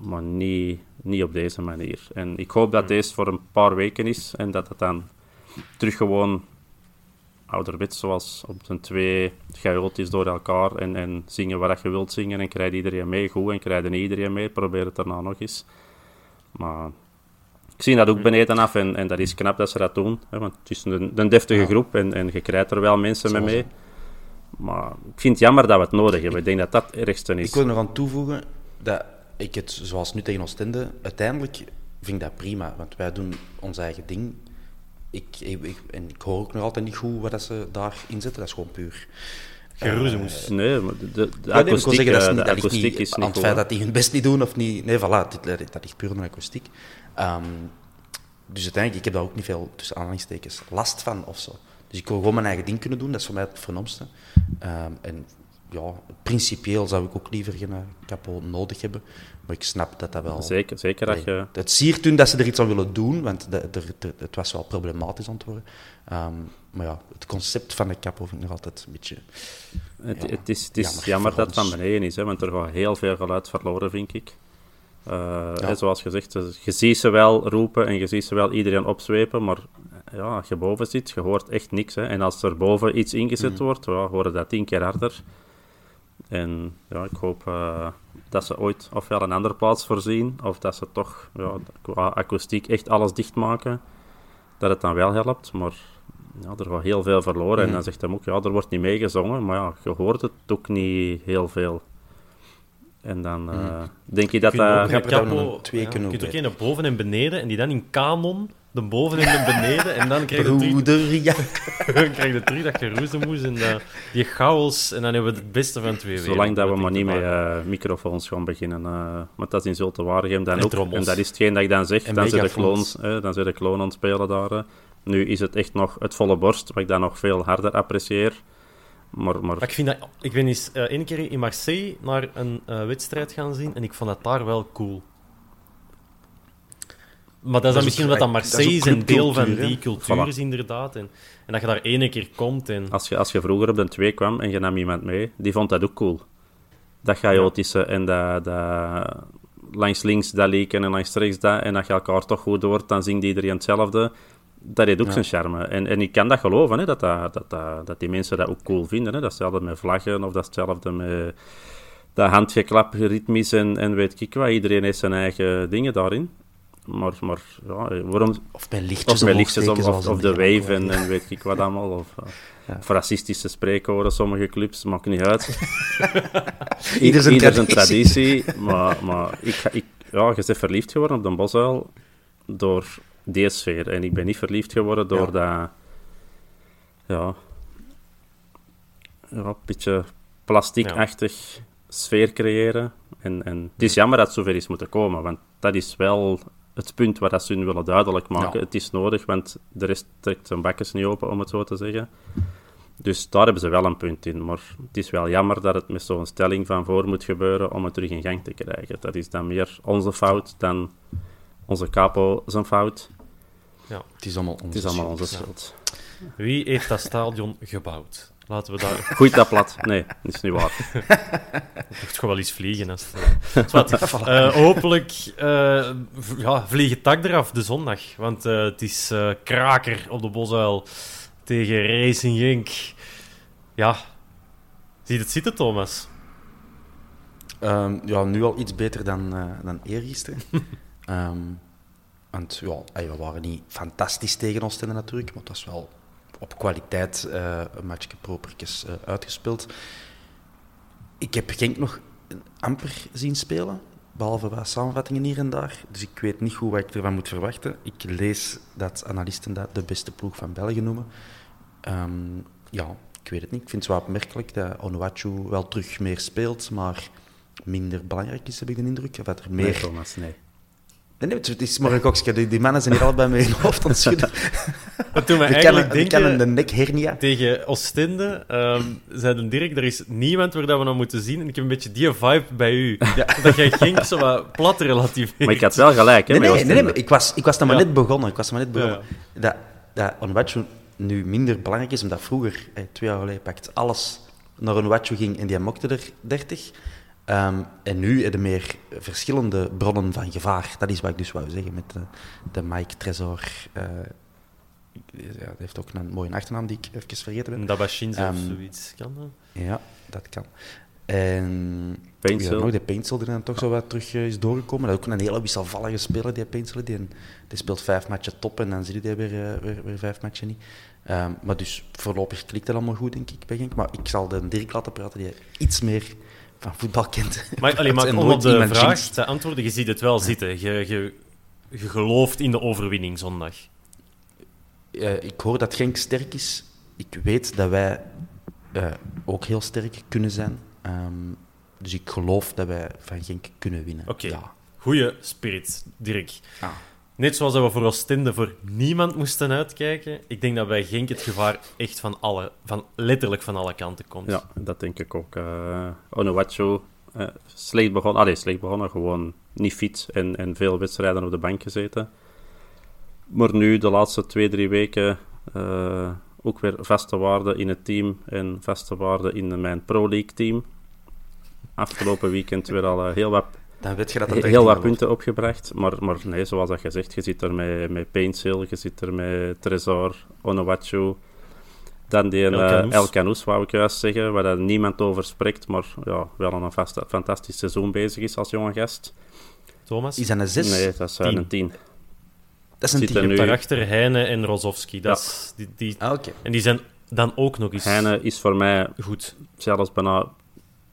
Maar niet, niet op deze manier. En ik hoop dat deze voor een paar weken is en dat het dan terug gewoon ouderwets zoals op zijn twee chaotisch door elkaar en, en zingen wat je wilt zingen en krijgt iedereen mee goed en krijgt niet iedereen mee. Probeer het daarna nog eens. Maar ik zie dat ook beneden af en, en dat is knap dat ze dat doen. Hè, want het is een, een deftige groep en, en je krijgt er wel mensen mee mee. Maar ik vind het jammer dat we het nodig hebben. Ik denk dat dat het ergste is. Ik wil er nog aan toevoegen dat ik het, zoals nu tegen Oostende, uiteindelijk vind ik dat prima. Want wij doen ons eigen ding. Ik, ik, en ik hoor ook nog altijd niet goed wat ze daarin zetten. Dat is gewoon puur Geroezemoes. Uh, nee, maar de, de, de akoestiek, zeggen, dat is niet, akoestiek is is aan niet het goed. feit dat die hun best niet doen of niet. Nee, voilà, dit, dat ligt puur aan de akoestiek. Um, dus uiteindelijk, ik heb daar ook niet veel tussen aanhalingstekens last van of zo. Dus ik wil gewoon mijn eigen ding kunnen doen, dat is voor mij het vernomste. Um, en ja, principieel zou ik ook liever geen capo nodig hebben. Maar ik snap dat dat wel... Zeker, zeker dat je... Het siert toen dat ze er iets aan willen doen, want de, de, de, het was wel problematisch aan het worden. Um, maar ja, het concept van de capo vind ik nog altijd een beetje... Het, ja, het is, het is jammer, jammer dat het van beneden is, hè, want er gaat heel veel geluid verloren, vind ik. Uh, ja. hè, zoals gezegd, je ziet ze wel roepen en je ziet ze wel iedereen opzwepen, maar ja, als je boven zit, je hoort echt niks. Hè. En als er boven iets ingezet mm. wordt, ja, horen dat tien keer harder. En ja, ik hoop uh, dat ze ooit ofwel een andere plaats voorzien, of dat ze toch ja, qua akoestiek echt alles dichtmaken, dat het dan wel helpt. Maar ja, er gaat heel veel verloren. Mm. En dan zegt hij ook, ja, er wordt niet meegezongen, maar ja, je hoort het ook niet heel veel. En dan uh, mm. denk je dat dat... Uh, capo, twee ja, kunnen je kunt ook naar boven en beneden, en die dan in kanon de boven en de beneden. En dan krijg je Broeder, ja. dan krijg je terug dat geroezemoes en uh, die chaos. En dan hebben we het beste van twee weken. Zolang dat we maar niet met uh, microfoons gaan beginnen. Uh, maar dat is in Zulte Waregem dan ook. En dat is hetgeen dat ik dan zeg. En dan zijn de clones, dan zijn de clones aan het spelen daar. Nu is het echt nog het volle borst, wat ik dan nog veel harder apprecieer. Maar, ik, vind dat, ik ben eens uh, één keer in Marseille naar een uh, wedstrijd gaan zien en ik vond dat daar wel cool. Maar dat is dan misschien omdat dat Marseille is een deel van die cultuur is, inderdaad. En, en dat je daar ene keer komt. En... Als, je, als je vroeger op de twee kwam en je nam iemand mee, die vond dat ook cool. Dat chaotische en dat, dat langs links dat leken en langs rechts dat. En dat je elkaar toch goed hoort, dan zingt iedereen hetzelfde. Dat heeft ook ja. zijn charme. En, en ik kan dat geloven, hè, dat, dat, dat, dat, die mensen dat ook cool vinden. Hè. Dat is hetzelfde met vlaggen of dat is hetzelfde met dat handgeklap, ritmisch en, en weet ik wat. Iedereen heeft zijn eigen dingen daarin. Maar, maar ja, waarom... Of bij lichtjes, of, lichtjes of, of, of de wave en, en, weet ik wat allemaal. Of, ja. of racistische spreekwoorden, sommige clubs, maakt niet uit. Ieder zijn Ieder traditie. traditie. maar maar ik, ik, ja, je bent verliefd geworden op de bosuil door die sfeer. En ik ben niet verliefd geworden door ja. dat... Ja... Ja, een beetje plastiekachtig ja. sfeer creëren. En, en het is jammer dat het zover is moeten komen, want dat is wel het punt waar dat ze hun willen duidelijk maken. Ja. Het is nodig, want de rest trekt zijn bakjes niet open, om het zo te zeggen. Dus daar hebben ze wel een punt in. Maar het is wel jammer dat het met zo'n stelling van voor moet gebeuren om het terug in gang te krijgen. Dat is dan meer onze fout dan onze capo zijn fout. Ja. Het is allemaal onze, het is allemaal onze schuld. Ja. Wie heeft dat stadion gebouwd? Laten we daar... Goed dat plat. Nee, dat is niet waar. Het mocht gewoon wel eens vliegen. Als het... Wat, uh, hopelijk uh, ja, vliegen tak eraf de zondag. Want uh, het is kraker op de Bosuil tegen Racing Genk. Ja, ziet het zitten, Thomas? Um, ja, nu al iets beter dan, dan eergisteren. um, want ja, we waren niet fantastisch tegen ons natuurlijk, maar het was wel op kwaliteit uh, een matchje propertjes uh, uitgespeeld. Ik heb Genk nog amper zien spelen, behalve wat samenvattingen hier en daar. Dus ik weet niet goed wat ik ervan moet verwachten. Ik lees dat analisten dat de beste ploeg van België noemen. Um, ja, ik weet het niet. Ik vind het wel opmerkelijk dat Onuachu wel terug meer speelt, maar minder belangrijk is, heb ik de indruk. Of dat er Nee, meer... Thomas, nee. Nee, nee, het is maar een kokske. Die, die mannen zijn hier allebei met hun hoofd aan het schudden. Dat Die eigenlijk kennen, die denken... kennen de nekhernia. Tegen Oostende ehm zeiden Dirk, er is niemand waar dat we naar moeten zien. En ik heb een beetje die vibe bij u. Dat jij ging zo wat plat relatief. Maar ik had wel gelijk, hè, Nee, nee, nee, ik was, ik was nog maar Ja. net begonnen. Ik was nog maar net begonnen. Ja, Dat, dat Onwachu nu minder belangrijk is, omdat vroeger, eh, twee jaar geleden, pakt alles naar Onwachu ging en die mokte er 30. Ehm, en nu hebben meer verschillende bronnen van gevaar. Dat is wat ik dus wou zeggen met de, de Mike Tresor. eh, ja, dat heeft ook een mooie achternaam die ik even vergeten ben. Een Dabashin of Ehm, zoiets. Kan dat? Ja, dat kan. En Paintsil. Ja, nog de Paintsil die dan toch zo wat terug eh, is doorgekomen. Dat is ook een hele wisselvallige speler, die Paintsil. Die, die speelt vijf matchen top en dan zie je die weer, eh, weer, weer vijf matchen niet. Ehm, maar dus voorlopig klikt dat allemaal goed, denk ik, bij Genk. Maar ik zal de Dirk laten praten, die iets meer van voetbal kent. Maar, allee, maar om op de vraag jinxt. te antwoorden, je ziet het wel zitten. Je, je, je gelooft in de overwinning zondag. Eh, ik hoor dat Genk sterk is. Ik weet dat wij eh, ook heel sterk kunnen zijn. Ehm, dus ik geloof dat wij van Genk kunnen winnen. Oké. Ja. Goeie spirit, Dirk. Ah. Net zoals dat we voor Oostende voor niemand moesten uitkijken. Ik denk dat bij Genk het gevaar echt van alle, van letterlijk van alle kanten komt. Ja, dat denk ik ook. Uh, Onuwachu, eh slecht begonnen. Allee, begonnen. Gewoon niet fit en, en veel wedstrijden op de bank gezeten. Maar nu, de laatste twee, drie weken, eh, ook weer vaste waarde in het team en vaste waarde in mijn Pro League team. Afgelopen weekend weer al eh, heel wat, Dan weet je dat het heel wat punten opgebracht. Maar, maar nee, zoals dat gezegd, je zit er met, met Paintsil, je zit er met Tresor, Onuwachu. Dan die El El Canoes, wou ik juist zeggen, waar daar niemand over spreekt, maar ja, wel aan een vast, fantastisch seizoen bezig is als jonge gast. Thomas? Is dat een zes? Nee, dat is eh, Tien. een tien. Dat is een Zit er tien. nu- Daarachter Heine en Rozovski. Dat Ja. is, die, die, Ah, oké. en die zijn dan ook nog eens Heine is voor mij goed. zelfs bijna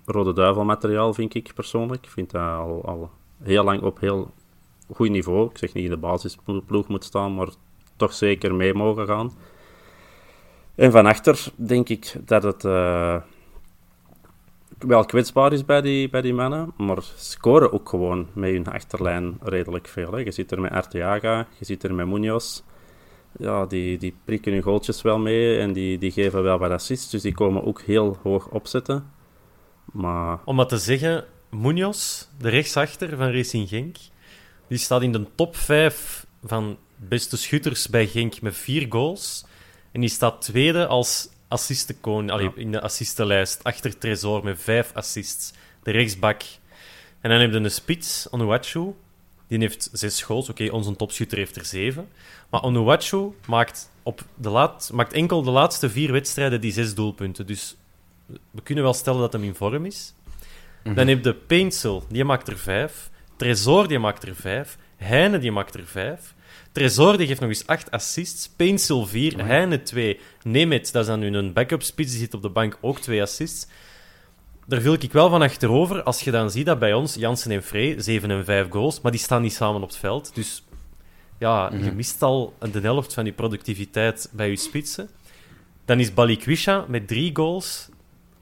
Rode Duivel materiaal, vind ik persoonlijk. Ik vind dat al, al heel lang op heel goed niveau. Ik zeg niet in de basisploeg moet staan, maar toch zeker mee mogen gaan. En van achter denk ik dat het eh, wel kwetsbaar is bij die, bij die mannen, maar scoren ook gewoon met hun achterlijn redelijk veel. Hè. Je zit er met Arteaga, je zit er met Munoz. Ja, die, die prikken hun goaltjes wel mee en die, die geven wel wat assists, dus die komen ook heel hoog opzetten. Maar Om dat te zeggen, Munoz, de rechtsachter van Racing Genk, die staat in de top 5 van beste schutters bij Genk met vier goals. En die staat tweede als assistenkoning, allee, in de assistenlijst, achter Tresor met vijf assists. De rechtsbak. En dan heb je een spits, Onuachu. Die heeft zes goals. Oké, onze topschutter heeft er zeven. Maar Onuachu maakt, op de laat, maakt enkel de laatste vier wedstrijden die zes doelpunten. Dus we kunnen wel stellen dat hem in vorm is. Dan heb je Paintsil, die maakt er vijf. Tresor, die maakt er vijf. Heine, die maakt er vijf. Tresor, die geeft nog eens acht assists. Paintsil vier, Heine twee. Nemet, dat is dan een backup spits, die zit op de bank, ook twee assists. Daar viel ik wel van achterover als je dan ziet dat bij ons Jansen en Frey zeven en vijf goals, maar die staan niet samen op het veld. Dus ja, je mist al de helft van die productiviteit bij je spitsen. Dan is Balikwisha met drie goals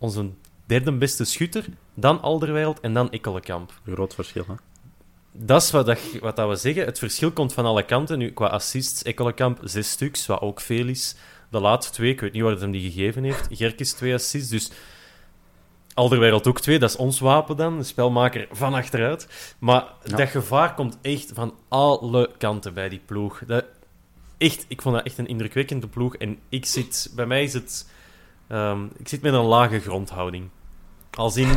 onze derde beste schutter, dan Alderweireld en dan Ekkelenkamp. groot verschil, hè? Dat is wat, dat, wat dat we zeggen. Het verschil komt van alle kanten. Nu, qua assists, Ekkelenkamp zes stuks, wat ook veel is. De laatste twee, ik weet niet waar het hem die gegeven heeft. Gerkes twee assists, dus Alderweireld ook twee. Dat is ons wapen dan, de spelmaker van achteruit. Maar Ja. dat gevaar komt echt van alle kanten bij die ploeg. Dat, echt, ik vond dat echt een indrukwekkende ploeg. En ik zit, bij mij is het... ehm, ik zit met een lage grondhouding. Als in...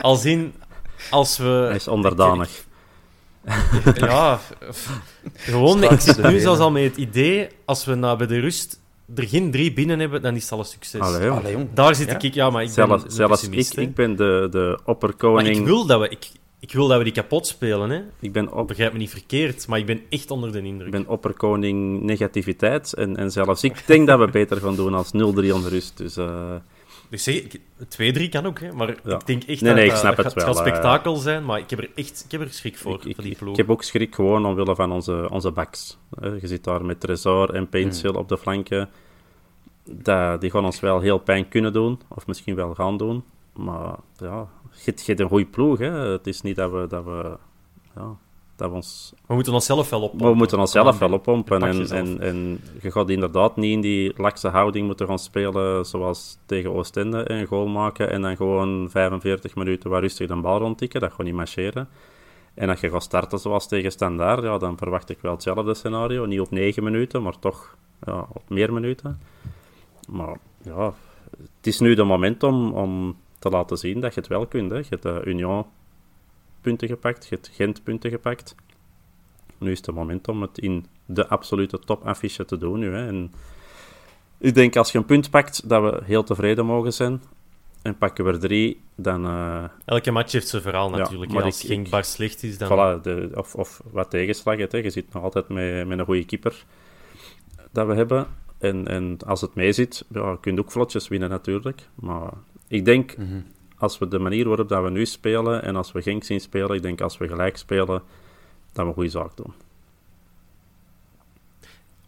als in... Als we... Hij is onderdanig. Ja, f- gewoon, ik zit nu zelfs al met het idee, als we na bij de rust er geen drie binnen hebben, dan is het al een succes. Allee, jong. Daar zit Ja? ik, ja, maar ik Zelfs, ben zelfs ik, ik ben de, de Maar opperkoning. ik wil dat we, ik, ik wil dat we die kapot spelen, hè. Ik ben, op, Begrijp me niet verkeerd, maar ik ben echt onder de ik indruk. ben opperkoning negativiteit. En, en zelfs ik denk dat we beter gaan doen als 0-3 onder rust. Dus eh, Dus zeg, ik- 2-3 kan ook, hè, maar Ja. ik denk echt Nee, dat ik snap dat het gaat, wel, gaat eh. spektakel zijn, maar ik heb er echt ik heb er schrik voor, ik, ik, voor die ik, ploeg. ik heb ook schrik gewoon omwille van onze, onze backs. Je zit daar met Tresor en Paintsil op de flanken. Dat, die gaan ons wel heel pijn kunnen doen, of misschien wel gaan doen. Maar ja, je, hebt een goede ploeg. Hè. Het is niet dat we, dat we, ja, dat we ons... We moeten onszelf wel oppompen. We moeten onszelf wel oppompen. En, en, en je gaat inderdaad niet in die lakse houding moeten gaan spelen zoals tegen Oostende. Een goal maken en dan gewoon 45 minuten waar rustig de bal rondtikken. Dat gaat niet marcheren. En als je gaat starten zoals tegen Standaard, ja, dan verwacht ik wel hetzelfde scenario. Niet op 9 minuten, maar toch ja, op meer minuten. Maar ja, het is nu de moment om, om te laten zien dat je het wel kunt. Hè. Je hebt de Union punten gepakt, je hebt Gent punten gepakt. Nu is het moment om het in de absolute topaffiche te doen. Nu, hè. En ik denk als je een punt pakt, dat we heel tevreden mogen zijn. En pakken we er drie, dan... eh, Elke match heeft zijn verhaal Ja, natuurlijk. maar. Als ik- bar slecht is, dan... Voilà, de, of, of wat tegenslag hebt. Hè. Je zit nog altijd met, met een goede keeper dat we hebben. En, en als het mee zit, ja, kun je ook vlotjes winnen natuurlijk. Maar ik denk, als we de manier waarop dat we nu spelen en als we Genk zien spelen, ik denk als we gelijk spelen, dat we een goede zaak doen.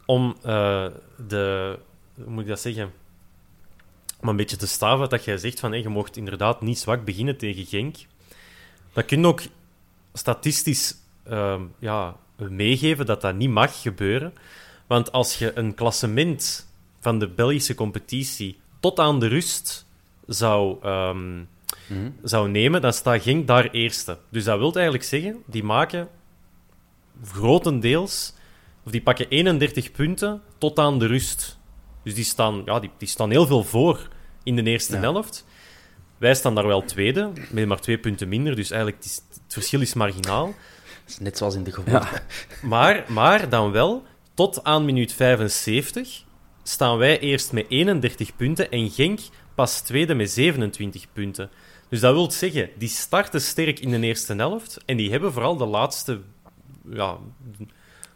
om eh, de... Hoe moet ik dat zeggen? Om een beetje te staven wat dat jij zegt van... hé, je mocht inderdaad niet zwak beginnen tegen Genk. Dat kun je ook statistisch ehm, ja, meegeven dat dat niet mag gebeuren. Want als je een klassement van de Belgische competitie tot aan de rust zou, ehm, zou nemen, dan staat Genk daar eerste. Dus dat wil eigenlijk zeggen, die maken grotendeels, of die pakken 31 punten tot aan de rust. Dus die staan, ja, die, die staan heel veel voor in de eerste Ja. helft. Wij staan daar wel tweede, met maar twee punten minder. Dus eigenlijk, het, is- het verschil is marginaal. Dat is net zoals in de gewoonte. Maar, maar dan wel, tot aan minuut 75 staan wij eerst met 31 punten en Genk pas tweede met 27 punten. Dus dat wil zeggen, die starten sterk in de eerste helft en die hebben vooral de laatste, ja, ik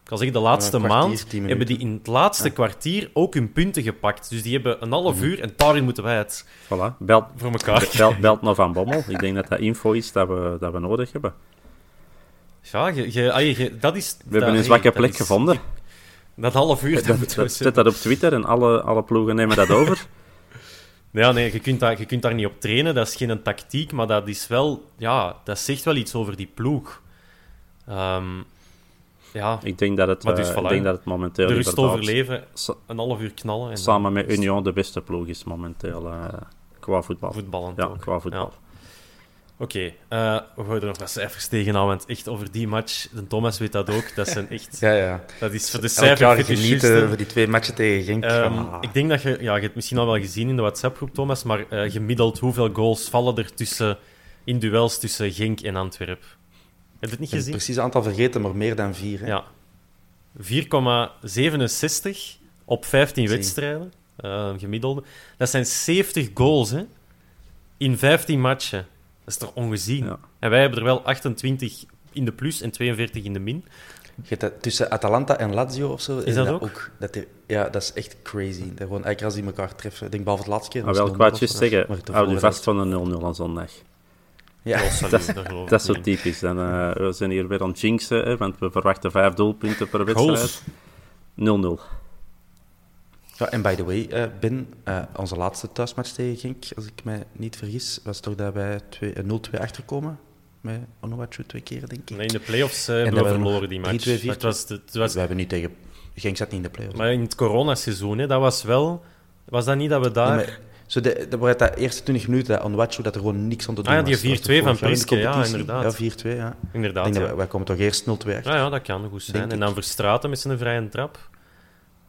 kan zeggen de laatste maand, hebben die in het laatste kwartier ook hun punten gepakt. Dus die hebben een half Mhm. uur en daarin moeten wij het Voilà, belt, voor elkaar. belt, belt naar Van Bommel. Ik denk dat dat info is dat we, dat we nodig hebben. Ja, je, je, ah, je- dat is... We hebben een zwakke plek gevonden. Dat half uur, dat Dat, zet dat op Twitter en alle, alle ploegen nemen dat over. Ja, nee, je kunt, daar, je kunt daar niet op trainen. Dat is geen tactiek, maar dat is wel... Ja, dat zegt wel iets over die ploeg. Ehm, ja, Ik denk dat het, dus eh, voilà, ik denk dat het momenteel de rust overleven, een half uur knallen en samen met Union de beste ploeg is momenteel eh, qua voetbal. voetballen. Ja, ook. qua voetbal. Ja. Oké, eh, we gooien er nog wat cijfers tegenaan, want echt over die match, de Thomas weet dat ook, dat zijn echt... Ja, ja. Dat is voor de Elk jaar cijferfetischisten... genieten voor die twee matchen tegen Genk. Ehm, Ah. Ik denk dat je, ja, je hebt het misschien al wel gezien in de WhatsApp-groep, Thomas, maar eh, gemiddeld hoeveel goals vallen er tussen, in duels tussen Genk en Antwerp? Heb je het niet het gezien? precies aantal vergeten, maar meer dan vier. Hè? Ja. 4,67 op 15 Zie. wedstrijden, eh, gemiddelde. Dat zijn 70 goals, hè? In 15 matchen. Dat is toch ongezien? Ja. En wij hebben er wel 28 in de plus en 42 in de min. Je hebt dat tussen Atalanta en Lazio of zo. Is dat ook? dat ja, dat is echt crazy. Dat gewoon, elke keer als die elkaar treffen, ik denk behalve het laatste keer. Maar dat wel was 0-0 kwaadjes zeggen, maar hou je vast van een 0-0 aan zondag. Ja, Oh, salut, dat- is zo typisch. Dan, eh, we zijn hier weer aan het jinxen, hè, want we verwachten vijf doelpunten per wedstrijd. Goals. 0-0. Ja, en by the way, eh, Ben, eh, onze laatste thuismatch tegen Genk, als ik mij niet vergis, was toch dat wij twee- eh, 0-2 achterkomen? Met Onuachu twee keer, denk ik. Nee, in de play-offs En hebben we verloren die match. 3-2, 4-2. Het was, het was We hebben niet tegen... Genk zat niet in de play-offs. Maar in het coronaseizoen, hè, dat was wel... Was dat niet dat we daar... Nee, maar zo de, de, eerste 20 minuten, dat dat er gewoon niks aan te doen Ah ja, die was. Dat was 4-2 toch van Priske, ja, inderdaad. Ja, 4-2, ja. Ik Inderdaad, denk dat ja. wij, wij komen toch eerst 0-2 achter. Ja, ja, dat kan goed zijn. Denk En ik. dan Verstraten met zijn vrije trap.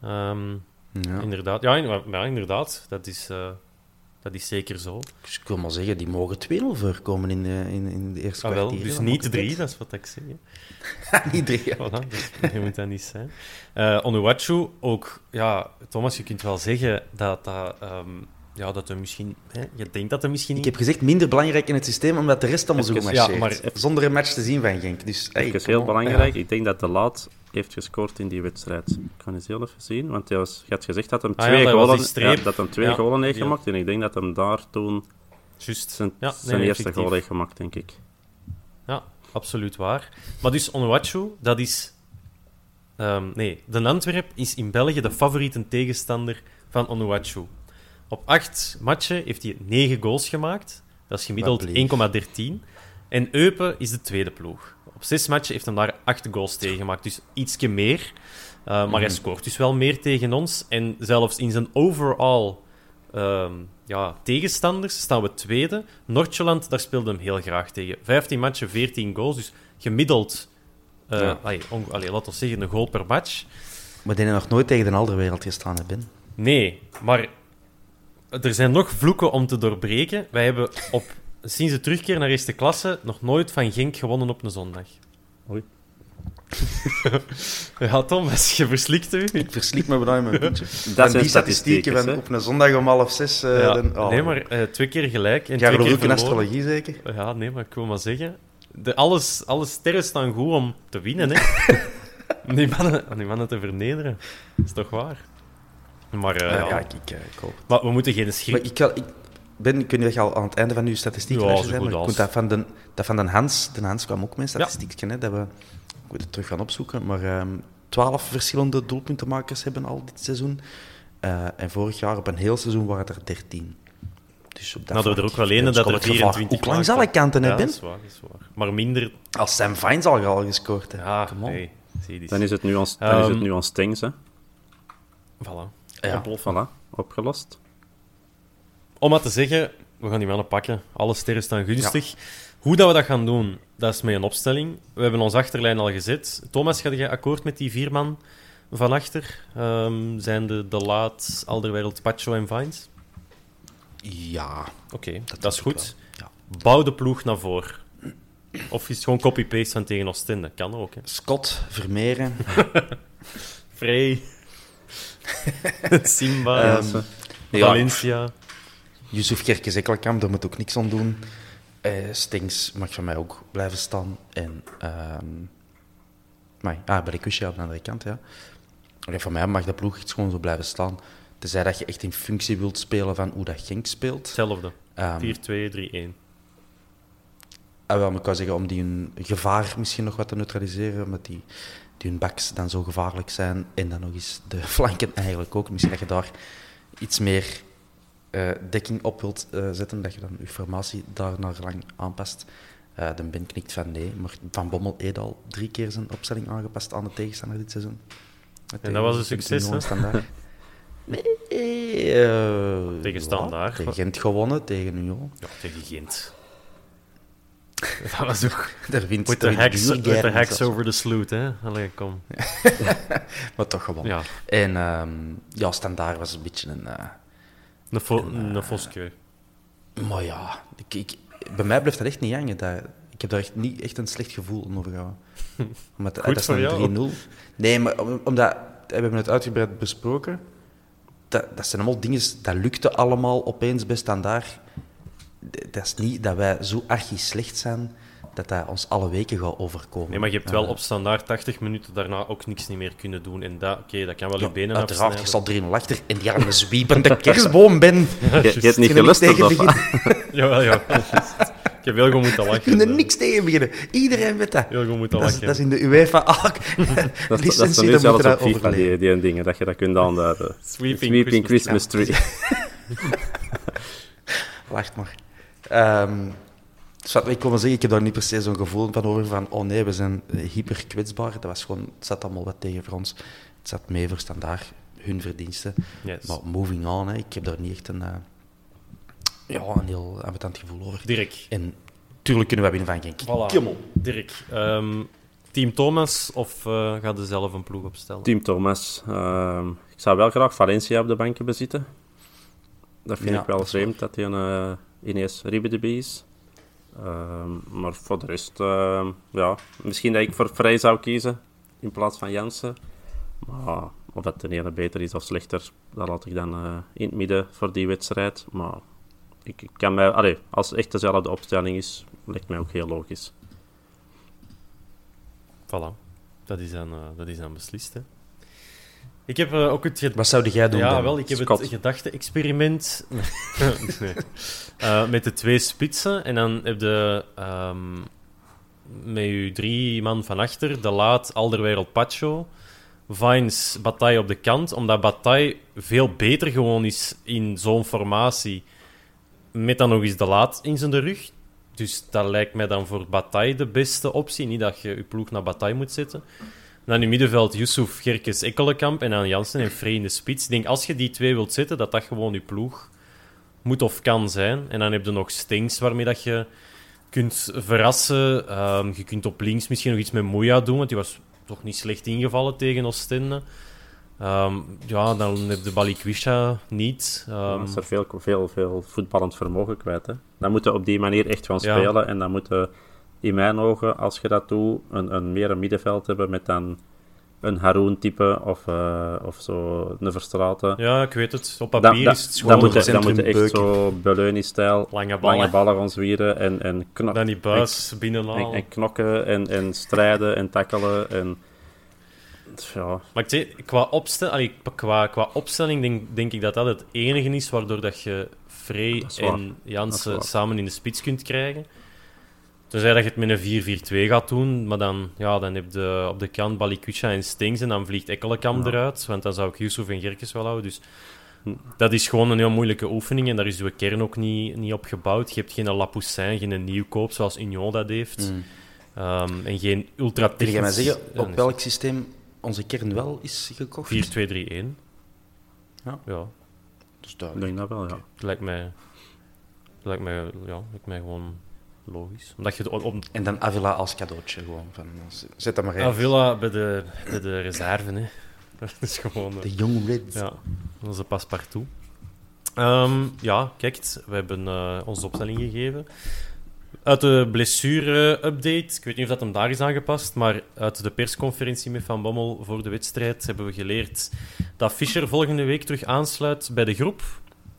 Ehm, Ja. Inderdaad. Ja, in- ja, inderdaad. Dat is, eh, dat is zeker zo. Dus ik wil maar zeggen, die mogen 2-0 voorkomen in de, in, in de eerste Ah, wel, kwartier. dus niet dat drie, maakt dat is wat ik zeg. niet drie, ja. Voilà, dus je moet dat niet zijn. Eh Onuachu, ook... Ja, Thomas, je kunt wel zeggen dat dat... ehm, ja, dat er misschien... Hè, je denkt dat er misschien Ik heb gezegd minder belangrijk in het systeem, omdat de rest allemaal zo goed Even- ja, marcheert. maar- Zonder een match te zien van Genk. Dus, hey, heel belangrijk. ja. Ik denk dat de Laat heeft gescoord in die wedstrijd. Ik kan eens heel even zien, want hij was, je had gezegd dat hem Ah ja, twee, ja, dat hem twee Ja, goalen heeft gemaakt. En ik denk dat hem daar toen Juist. zijn, Ja, nee, zijn nee, eerste goal heeft gemaakt, denk ik. Ja, absoluut waar. Maar dus Onuachu, dat is... ehm, nee, de Antwerp is in België de favoriete tegenstander van Onuachu. Op acht matchen heeft hij negen goals gemaakt. Dat is gemiddeld Wat 1,13. En Eupen is de tweede ploeg. Op zes matchen heeft hij daar acht goals tegen gemaakt, dus ietsje meer. Uh, maar hij scoort dus wel meer tegen ons. En zelfs in zijn overall ehm, ja, tegenstanders staan we tweede. Noordjylland, daar speelde hem heel graag tegen. 15 matchen, 14 goals, dus gemiddeld... Uh, Ja. allee, on- allee, laten we zeggen, een goal per match. Maar die hebben nog nooit tegen de andere wereld gestaan, hè, Ben? Nee, maar er zijn nog vloeken om te doorbreken. Wij hebben op, sinds de terugkeer naar eerste klasse nog nooit van Genk gewonnen op een zondag. Oei. ja, Thomas, je verslikt u. Ik versliep me bijna in mijn puntje. Dat zijn die statistieken van op een zondag om half zes. eh, Ja, dan- oh. Nee, maar eh, twee keer gelijk en Jij twee keer in astrologie, zeker? Ja, nee, maar ik wil maar zeggen... De, alles, alle sterren staan goed om te winnen, hè. om, die mannen, om die mannen te vernederen. Dat is toch waar? Maar, eh, Ja, ja. ik, ik, eh, ik hoop. maar we moeten geen schrik... Maar ik, kan- ik ben, ik weet niet of je al aan het einde van uw statistiek Ja, zijn, goed maar ik dat van de, dat van de Hans, de Hans kwam ook met een statistiekje, hè, dat we, ik moet het terug gaan opzoeken, maar ehm, twaalf verschillende doelpuntenmakers hebben al dit seizoen. Eh, en vorig jaar op een heel seizoen waren er dertien. Dus op dat Nou, er ook wel heeft dat er het gevaar. 24 Hoe lang zal ik kanten Ja, hebben? dat is waar, dat is waar. Maar minder... Als Sam Vines al al gescoord heeft. Ja, nee. Zie. Dan is het nu ons, dan is het Ehm, nu Stings, hè. Voilà. Ja. Voilà, opgelost. Om maar te zeggen, we gaan die mannen pakken. Alle sterren staan gunstig. Hoe dat we dat gaan doen, dat is met een opstelling. We hebben ons achterlijn al gezet. Thomas, ga je akkoord met die vier man van achter? Ehm, zijn de De Laat, Alderwereld, Pacho en Vines? Ja, Oké, dat, is goed. wel. Bouw de ploeg naar voren. Of is het gewoon copy-paste van tegen Oostende? Kan ook, hè. Scott, Vermeeren. Frey. Simba. Ja, Valencia. Yusuf Kerkes Ekkelkamp, daar moet ook niks aan doen. Eh Stings mag van mij ook blijven staan. En, ehm maar, ah, Berikusje aan de andere kant, ja. Allee, van mij mag de ploeg echt gewoon zo blijven staan. Tenzij dat je echt in functie wilt spelen van hoe dat Genk speelt. Hetzelfde. Ehm 4-2, 3-1. ah, wel, maar ik wou zeggen, om die gevaar misschien nog wat te neutraliseren, omdat die, die hun backs dan zo gevaarlijk zijn. En dan nog eens de flanken eigenlijk ook. Misschien dat je daar iets meer eh, dekking op wilt eh, zetten, dat je dan je formatie daar naar lang aanpast. Eh de Ben knikt van nee, maar Van Bommel heeft al drie keer zijn opstelling aangepast aan de tegenstander dit seizoen. En dat was een succes, hè? Standaard. Nee, Tegen Standaard. tegen Gent gewonnen, tegen Union. Ja, tegen Gent. Dat was ook... Daar wint With the daar wint hacks, with the Buurgerden hacks zelfs. over the sloot, hè. Allee, kom. Maar toch gewonnen. Ja, En ehm, ja, Standaard was een beetje een... eh, een, Voskeu. maar ja, ik, ik, bij mij blijft dat echt niet hangen. Dat, ik heb daar echt niet echt een slecht gevoel over gehad. Omdat, Goed dat is voor een 3-0. Nee, maar om- omdat... We hebben het uitgebreid besproken. Dat, dat zijn allemaal dingen... Dat lukte allemaal opeens bij Standaard. Dat is niet dat wij zo archisch slecht zijn... dat dat ons alle weken gaat overkomen. Nee, maar je hebt wel Eh, op standaard 80 minuten daarna ook niks niet meer kunnen doen. En dat, oké, dat kan wel je ja, benen Uiteraard, je afsnijden. zal 3-0 achter en die arme zwiepende kerstboom ben. Je, je hebt niet tegen of wat? beginnen. Jawel, ja. Ik heb heel goed moeten lachen. kunnen er niks tegen beginnen. Iedereen weet dat. Heel goed moeten Dat is, lachen. dat is in de UEFA ook. Dat, dat is licentie, nu dat zelfs op FIFA, die, die dingen, dat je dat kunt aanduiden. Sweeping Christmas, Christmas Tree. Wacht maar. Ehm, wat ik wil maar zeggen, ik heb daar niet per se zo'n gevoel van over van oh nee, we zijn eh, hyper kwetsbaar. Dat was gewoon, het zat allemaal wat tegen voor ons. Het zat mee voor standaard, hun verdiensten. Yes. Maar moving on, hè, ik heb daar niet echt een, eh, ja, een heel ambetant gevoel over. Dirk. En tuurlijk kunnen we winnen van Genk. Voilà. Kom op. Dirk. ehm, team Thomas of eh gaat er zelf een ploeg opstellen? Team Thomas. Ehm, ik zou wel graag Valencia op de banken bezitten. Dat vind Ja, ik wel vreemd, dat hij een uh, Inees Ribedeby is. Ehm, maar voor de rest, ehm, ja, misschien dat ik voor Vrij zou kiezen in plaats van Jansen. Maar of dat de ene beter is of slechter, dat laat ik dan eh, in het midden voor die wedstrijd. Maar ik, ik kan mij, als het echt dezelfde opstelling is, lijkt mij ook heel logisch. Voilà. Dat is dan, eh, dat is dan beslist. Ik heb eh, ook het... Wat zou jij doen Ja, dan? wel, ik heb Scott. het gedachte-experiment nee. Eh, met de twee spitsen. En dan heb je ehm, met je drie man van achter, De Laat, Alderwereld, Pacho. Vines, Bataille op de kant. Omdat Bataille veel beter gewoon is in zo'n formatie. met dan nog eens de laat in zijn rug. Dus dat lijkt mij dan voor Bataille de beste optie. Niet dat je je ploeg naar Bataille moet zetten. Dan in middenveld Yusuf, Gerkes, Ekkelenkamp en dan Jansen en Frey in de spits. Ik denk, als je die twee wilt zetten, dat dat gewoon je ploeg moet of kan zijn. En dan heb je nog Stings waarmee dat je kunt verrassen. Ehm, je kunt op links misschien nog iets met Moya doen, want die was toch niet slecht ingevallen tegen Oostende. Ehm, ja, dan heb je Balikwisha niet. Um, dan is er veel, veel, veel voetballend vermogen kwijt. Hè? Dan moet je op die manier echt gaan spelen. En dan moet je, in mijn ogen, als je dat doet, een, een meer een middenveld hebben met dan een Haroon-type of, uh, of zo, een Verstraten. Ja, ik weet het. Op papier da, is het Dan moet je, dan moet je echt zo Beleuni-stijl, lange ballen, lange ballen gaan zwieren en, en, knok, dan die buis binnenhalen. En, en, knokken en, en strijden en tackelen en... Ja. Maar ik zeg, qua, opstel, qua, qua opstelling denk, denk ik dat dat het enige is waardoor dat je Frey en Jansen samen in de spits kunt krijgen. Tenzij dat je het met een 4-4-2 gaat doen, maar dan, ja, dan heb je op de kant Balikwisha en Stings en dan vliegt Ekkelenkamp ja. eruit, want dan zou ik Yusuf en Gerkes wel houden. Dus dat is gewoon een heel moeilijke oefening en daar is de kern ook niet, niet op gebouwd. Je hebt geen Lapoussin, geen nieuwkoop zoals Union dat heeft. Mm. Um, en geen ultra Kun je mij zeggen op welk systeem onze kern wel is gekocht? 4-2-3-1. Ja. ja. Dus Ik denk dat wel, ja. Lijkt mij, lijkt mij, ja, lijkt mij gewoon logisch. Omdat je op... En dan Avila als cadeautje gewoon. Van, zet dat maar in. Avila bij de, bij de reserve, hè. Dat is gewoon... De Young Reds. Ja, onze paspartout. Um, ja, kijk, we hebben uh, onze opstelling gegeven. Uit de blessure-update, ik weet niet of dat hem daar is aangepast, maar uit de persconferentie met Van Bommel voor de wedstrijd hebben we geleerd dat Fischer volgende week terug aansluit bij de groep.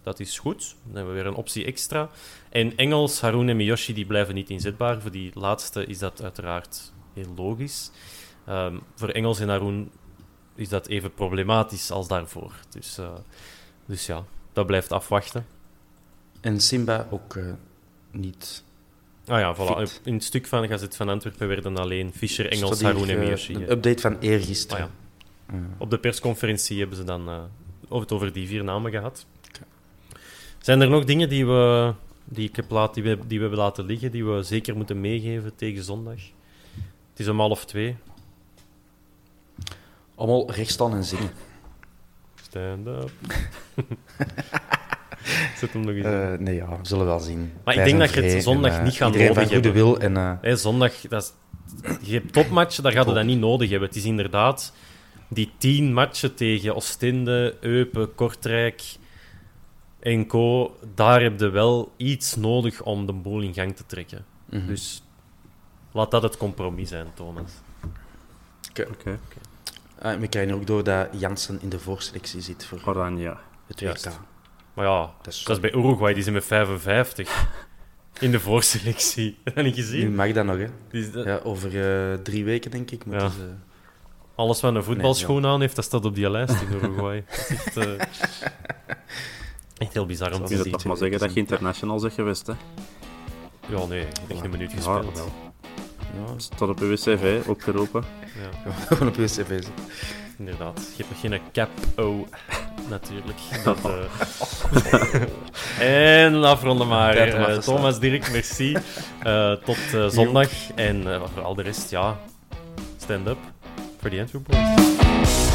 Dat is goed. Dan hebben we weer een optie extra. En Engels, Haroon en Miyoshi die blijven niet inzetbaar. Voor die laatste is dat uiteraard heel logisch. Um, voor Engels en Haroon is dat even problematisch als daarvoor. Dus, uh, dus ja, dat blijft afwachten. En Simba ook uh, niet. Ah ja, voilà. in het stuk van Gazet van Antwerpen werden alleen Fischer, Engels, Haroon en Miyoshi. Een update van eergisteren. Ah, ja. Op de persconferentie hebben ze dan uh, het over die vier namen gehad. Zijn er nog dingen die we, die, ik heb laat, die, we, die we hebben laten liggen, die we zeker moeten meegeven tegen zondag? Het is om half twee. Allemaal recht staan en zingen. Stand up. Zet hem nog eens uh, Nee, ja, we zullen wel zien. Maar ik denk dat je het zondag en, uh, niet gaat nodig hebben. Wil en, uh... hey, zondag, dat is, je hebt topmatchen, daar gaat je dat niet nodig hebben. Het is inderdaad die tien matchen tegen Oostende, Eupen, Kortrijk en co, daar heb je wel iets nodig om de boel in gang te trekken. Mm -hmm. Dus laat dat het compromis zijn, Thomas. Oké. Okay. Okay. Uh, we krijgen ook door dat Jansen in de voorselectie zit voor Oranje. Het WK. Maar ja, dat is, dat is bij Uruguay, die zijn met 55 in de voorselectie. Heb je dat niet gezien? Nu mag dat nog, hè? Dat... Ja, over uh, drie weken, denk ik. Ja. Ze... Alles wat een voetbalschoen nee, aan heeft, dat staat op die lijst in Uruguay. dat is echt, uh... Echt heel bizar om te zien. Je toch maar zeggen dat je international zegt geweest, hè? Ja, nee, ik heb geen minuut gespeeld. Ja, ja. Staat op uw cv, opgeroepen. Ja. Gewoon op uw cv Inderdaad. Je hebt nog geen cap-o, natuurlijk. Dat, uh... en afronden maar. Uh, Thomas, Dirk, merci. Uh, tot zondag. En voor al de rest, ja, stand up voor die Antwerp Boys.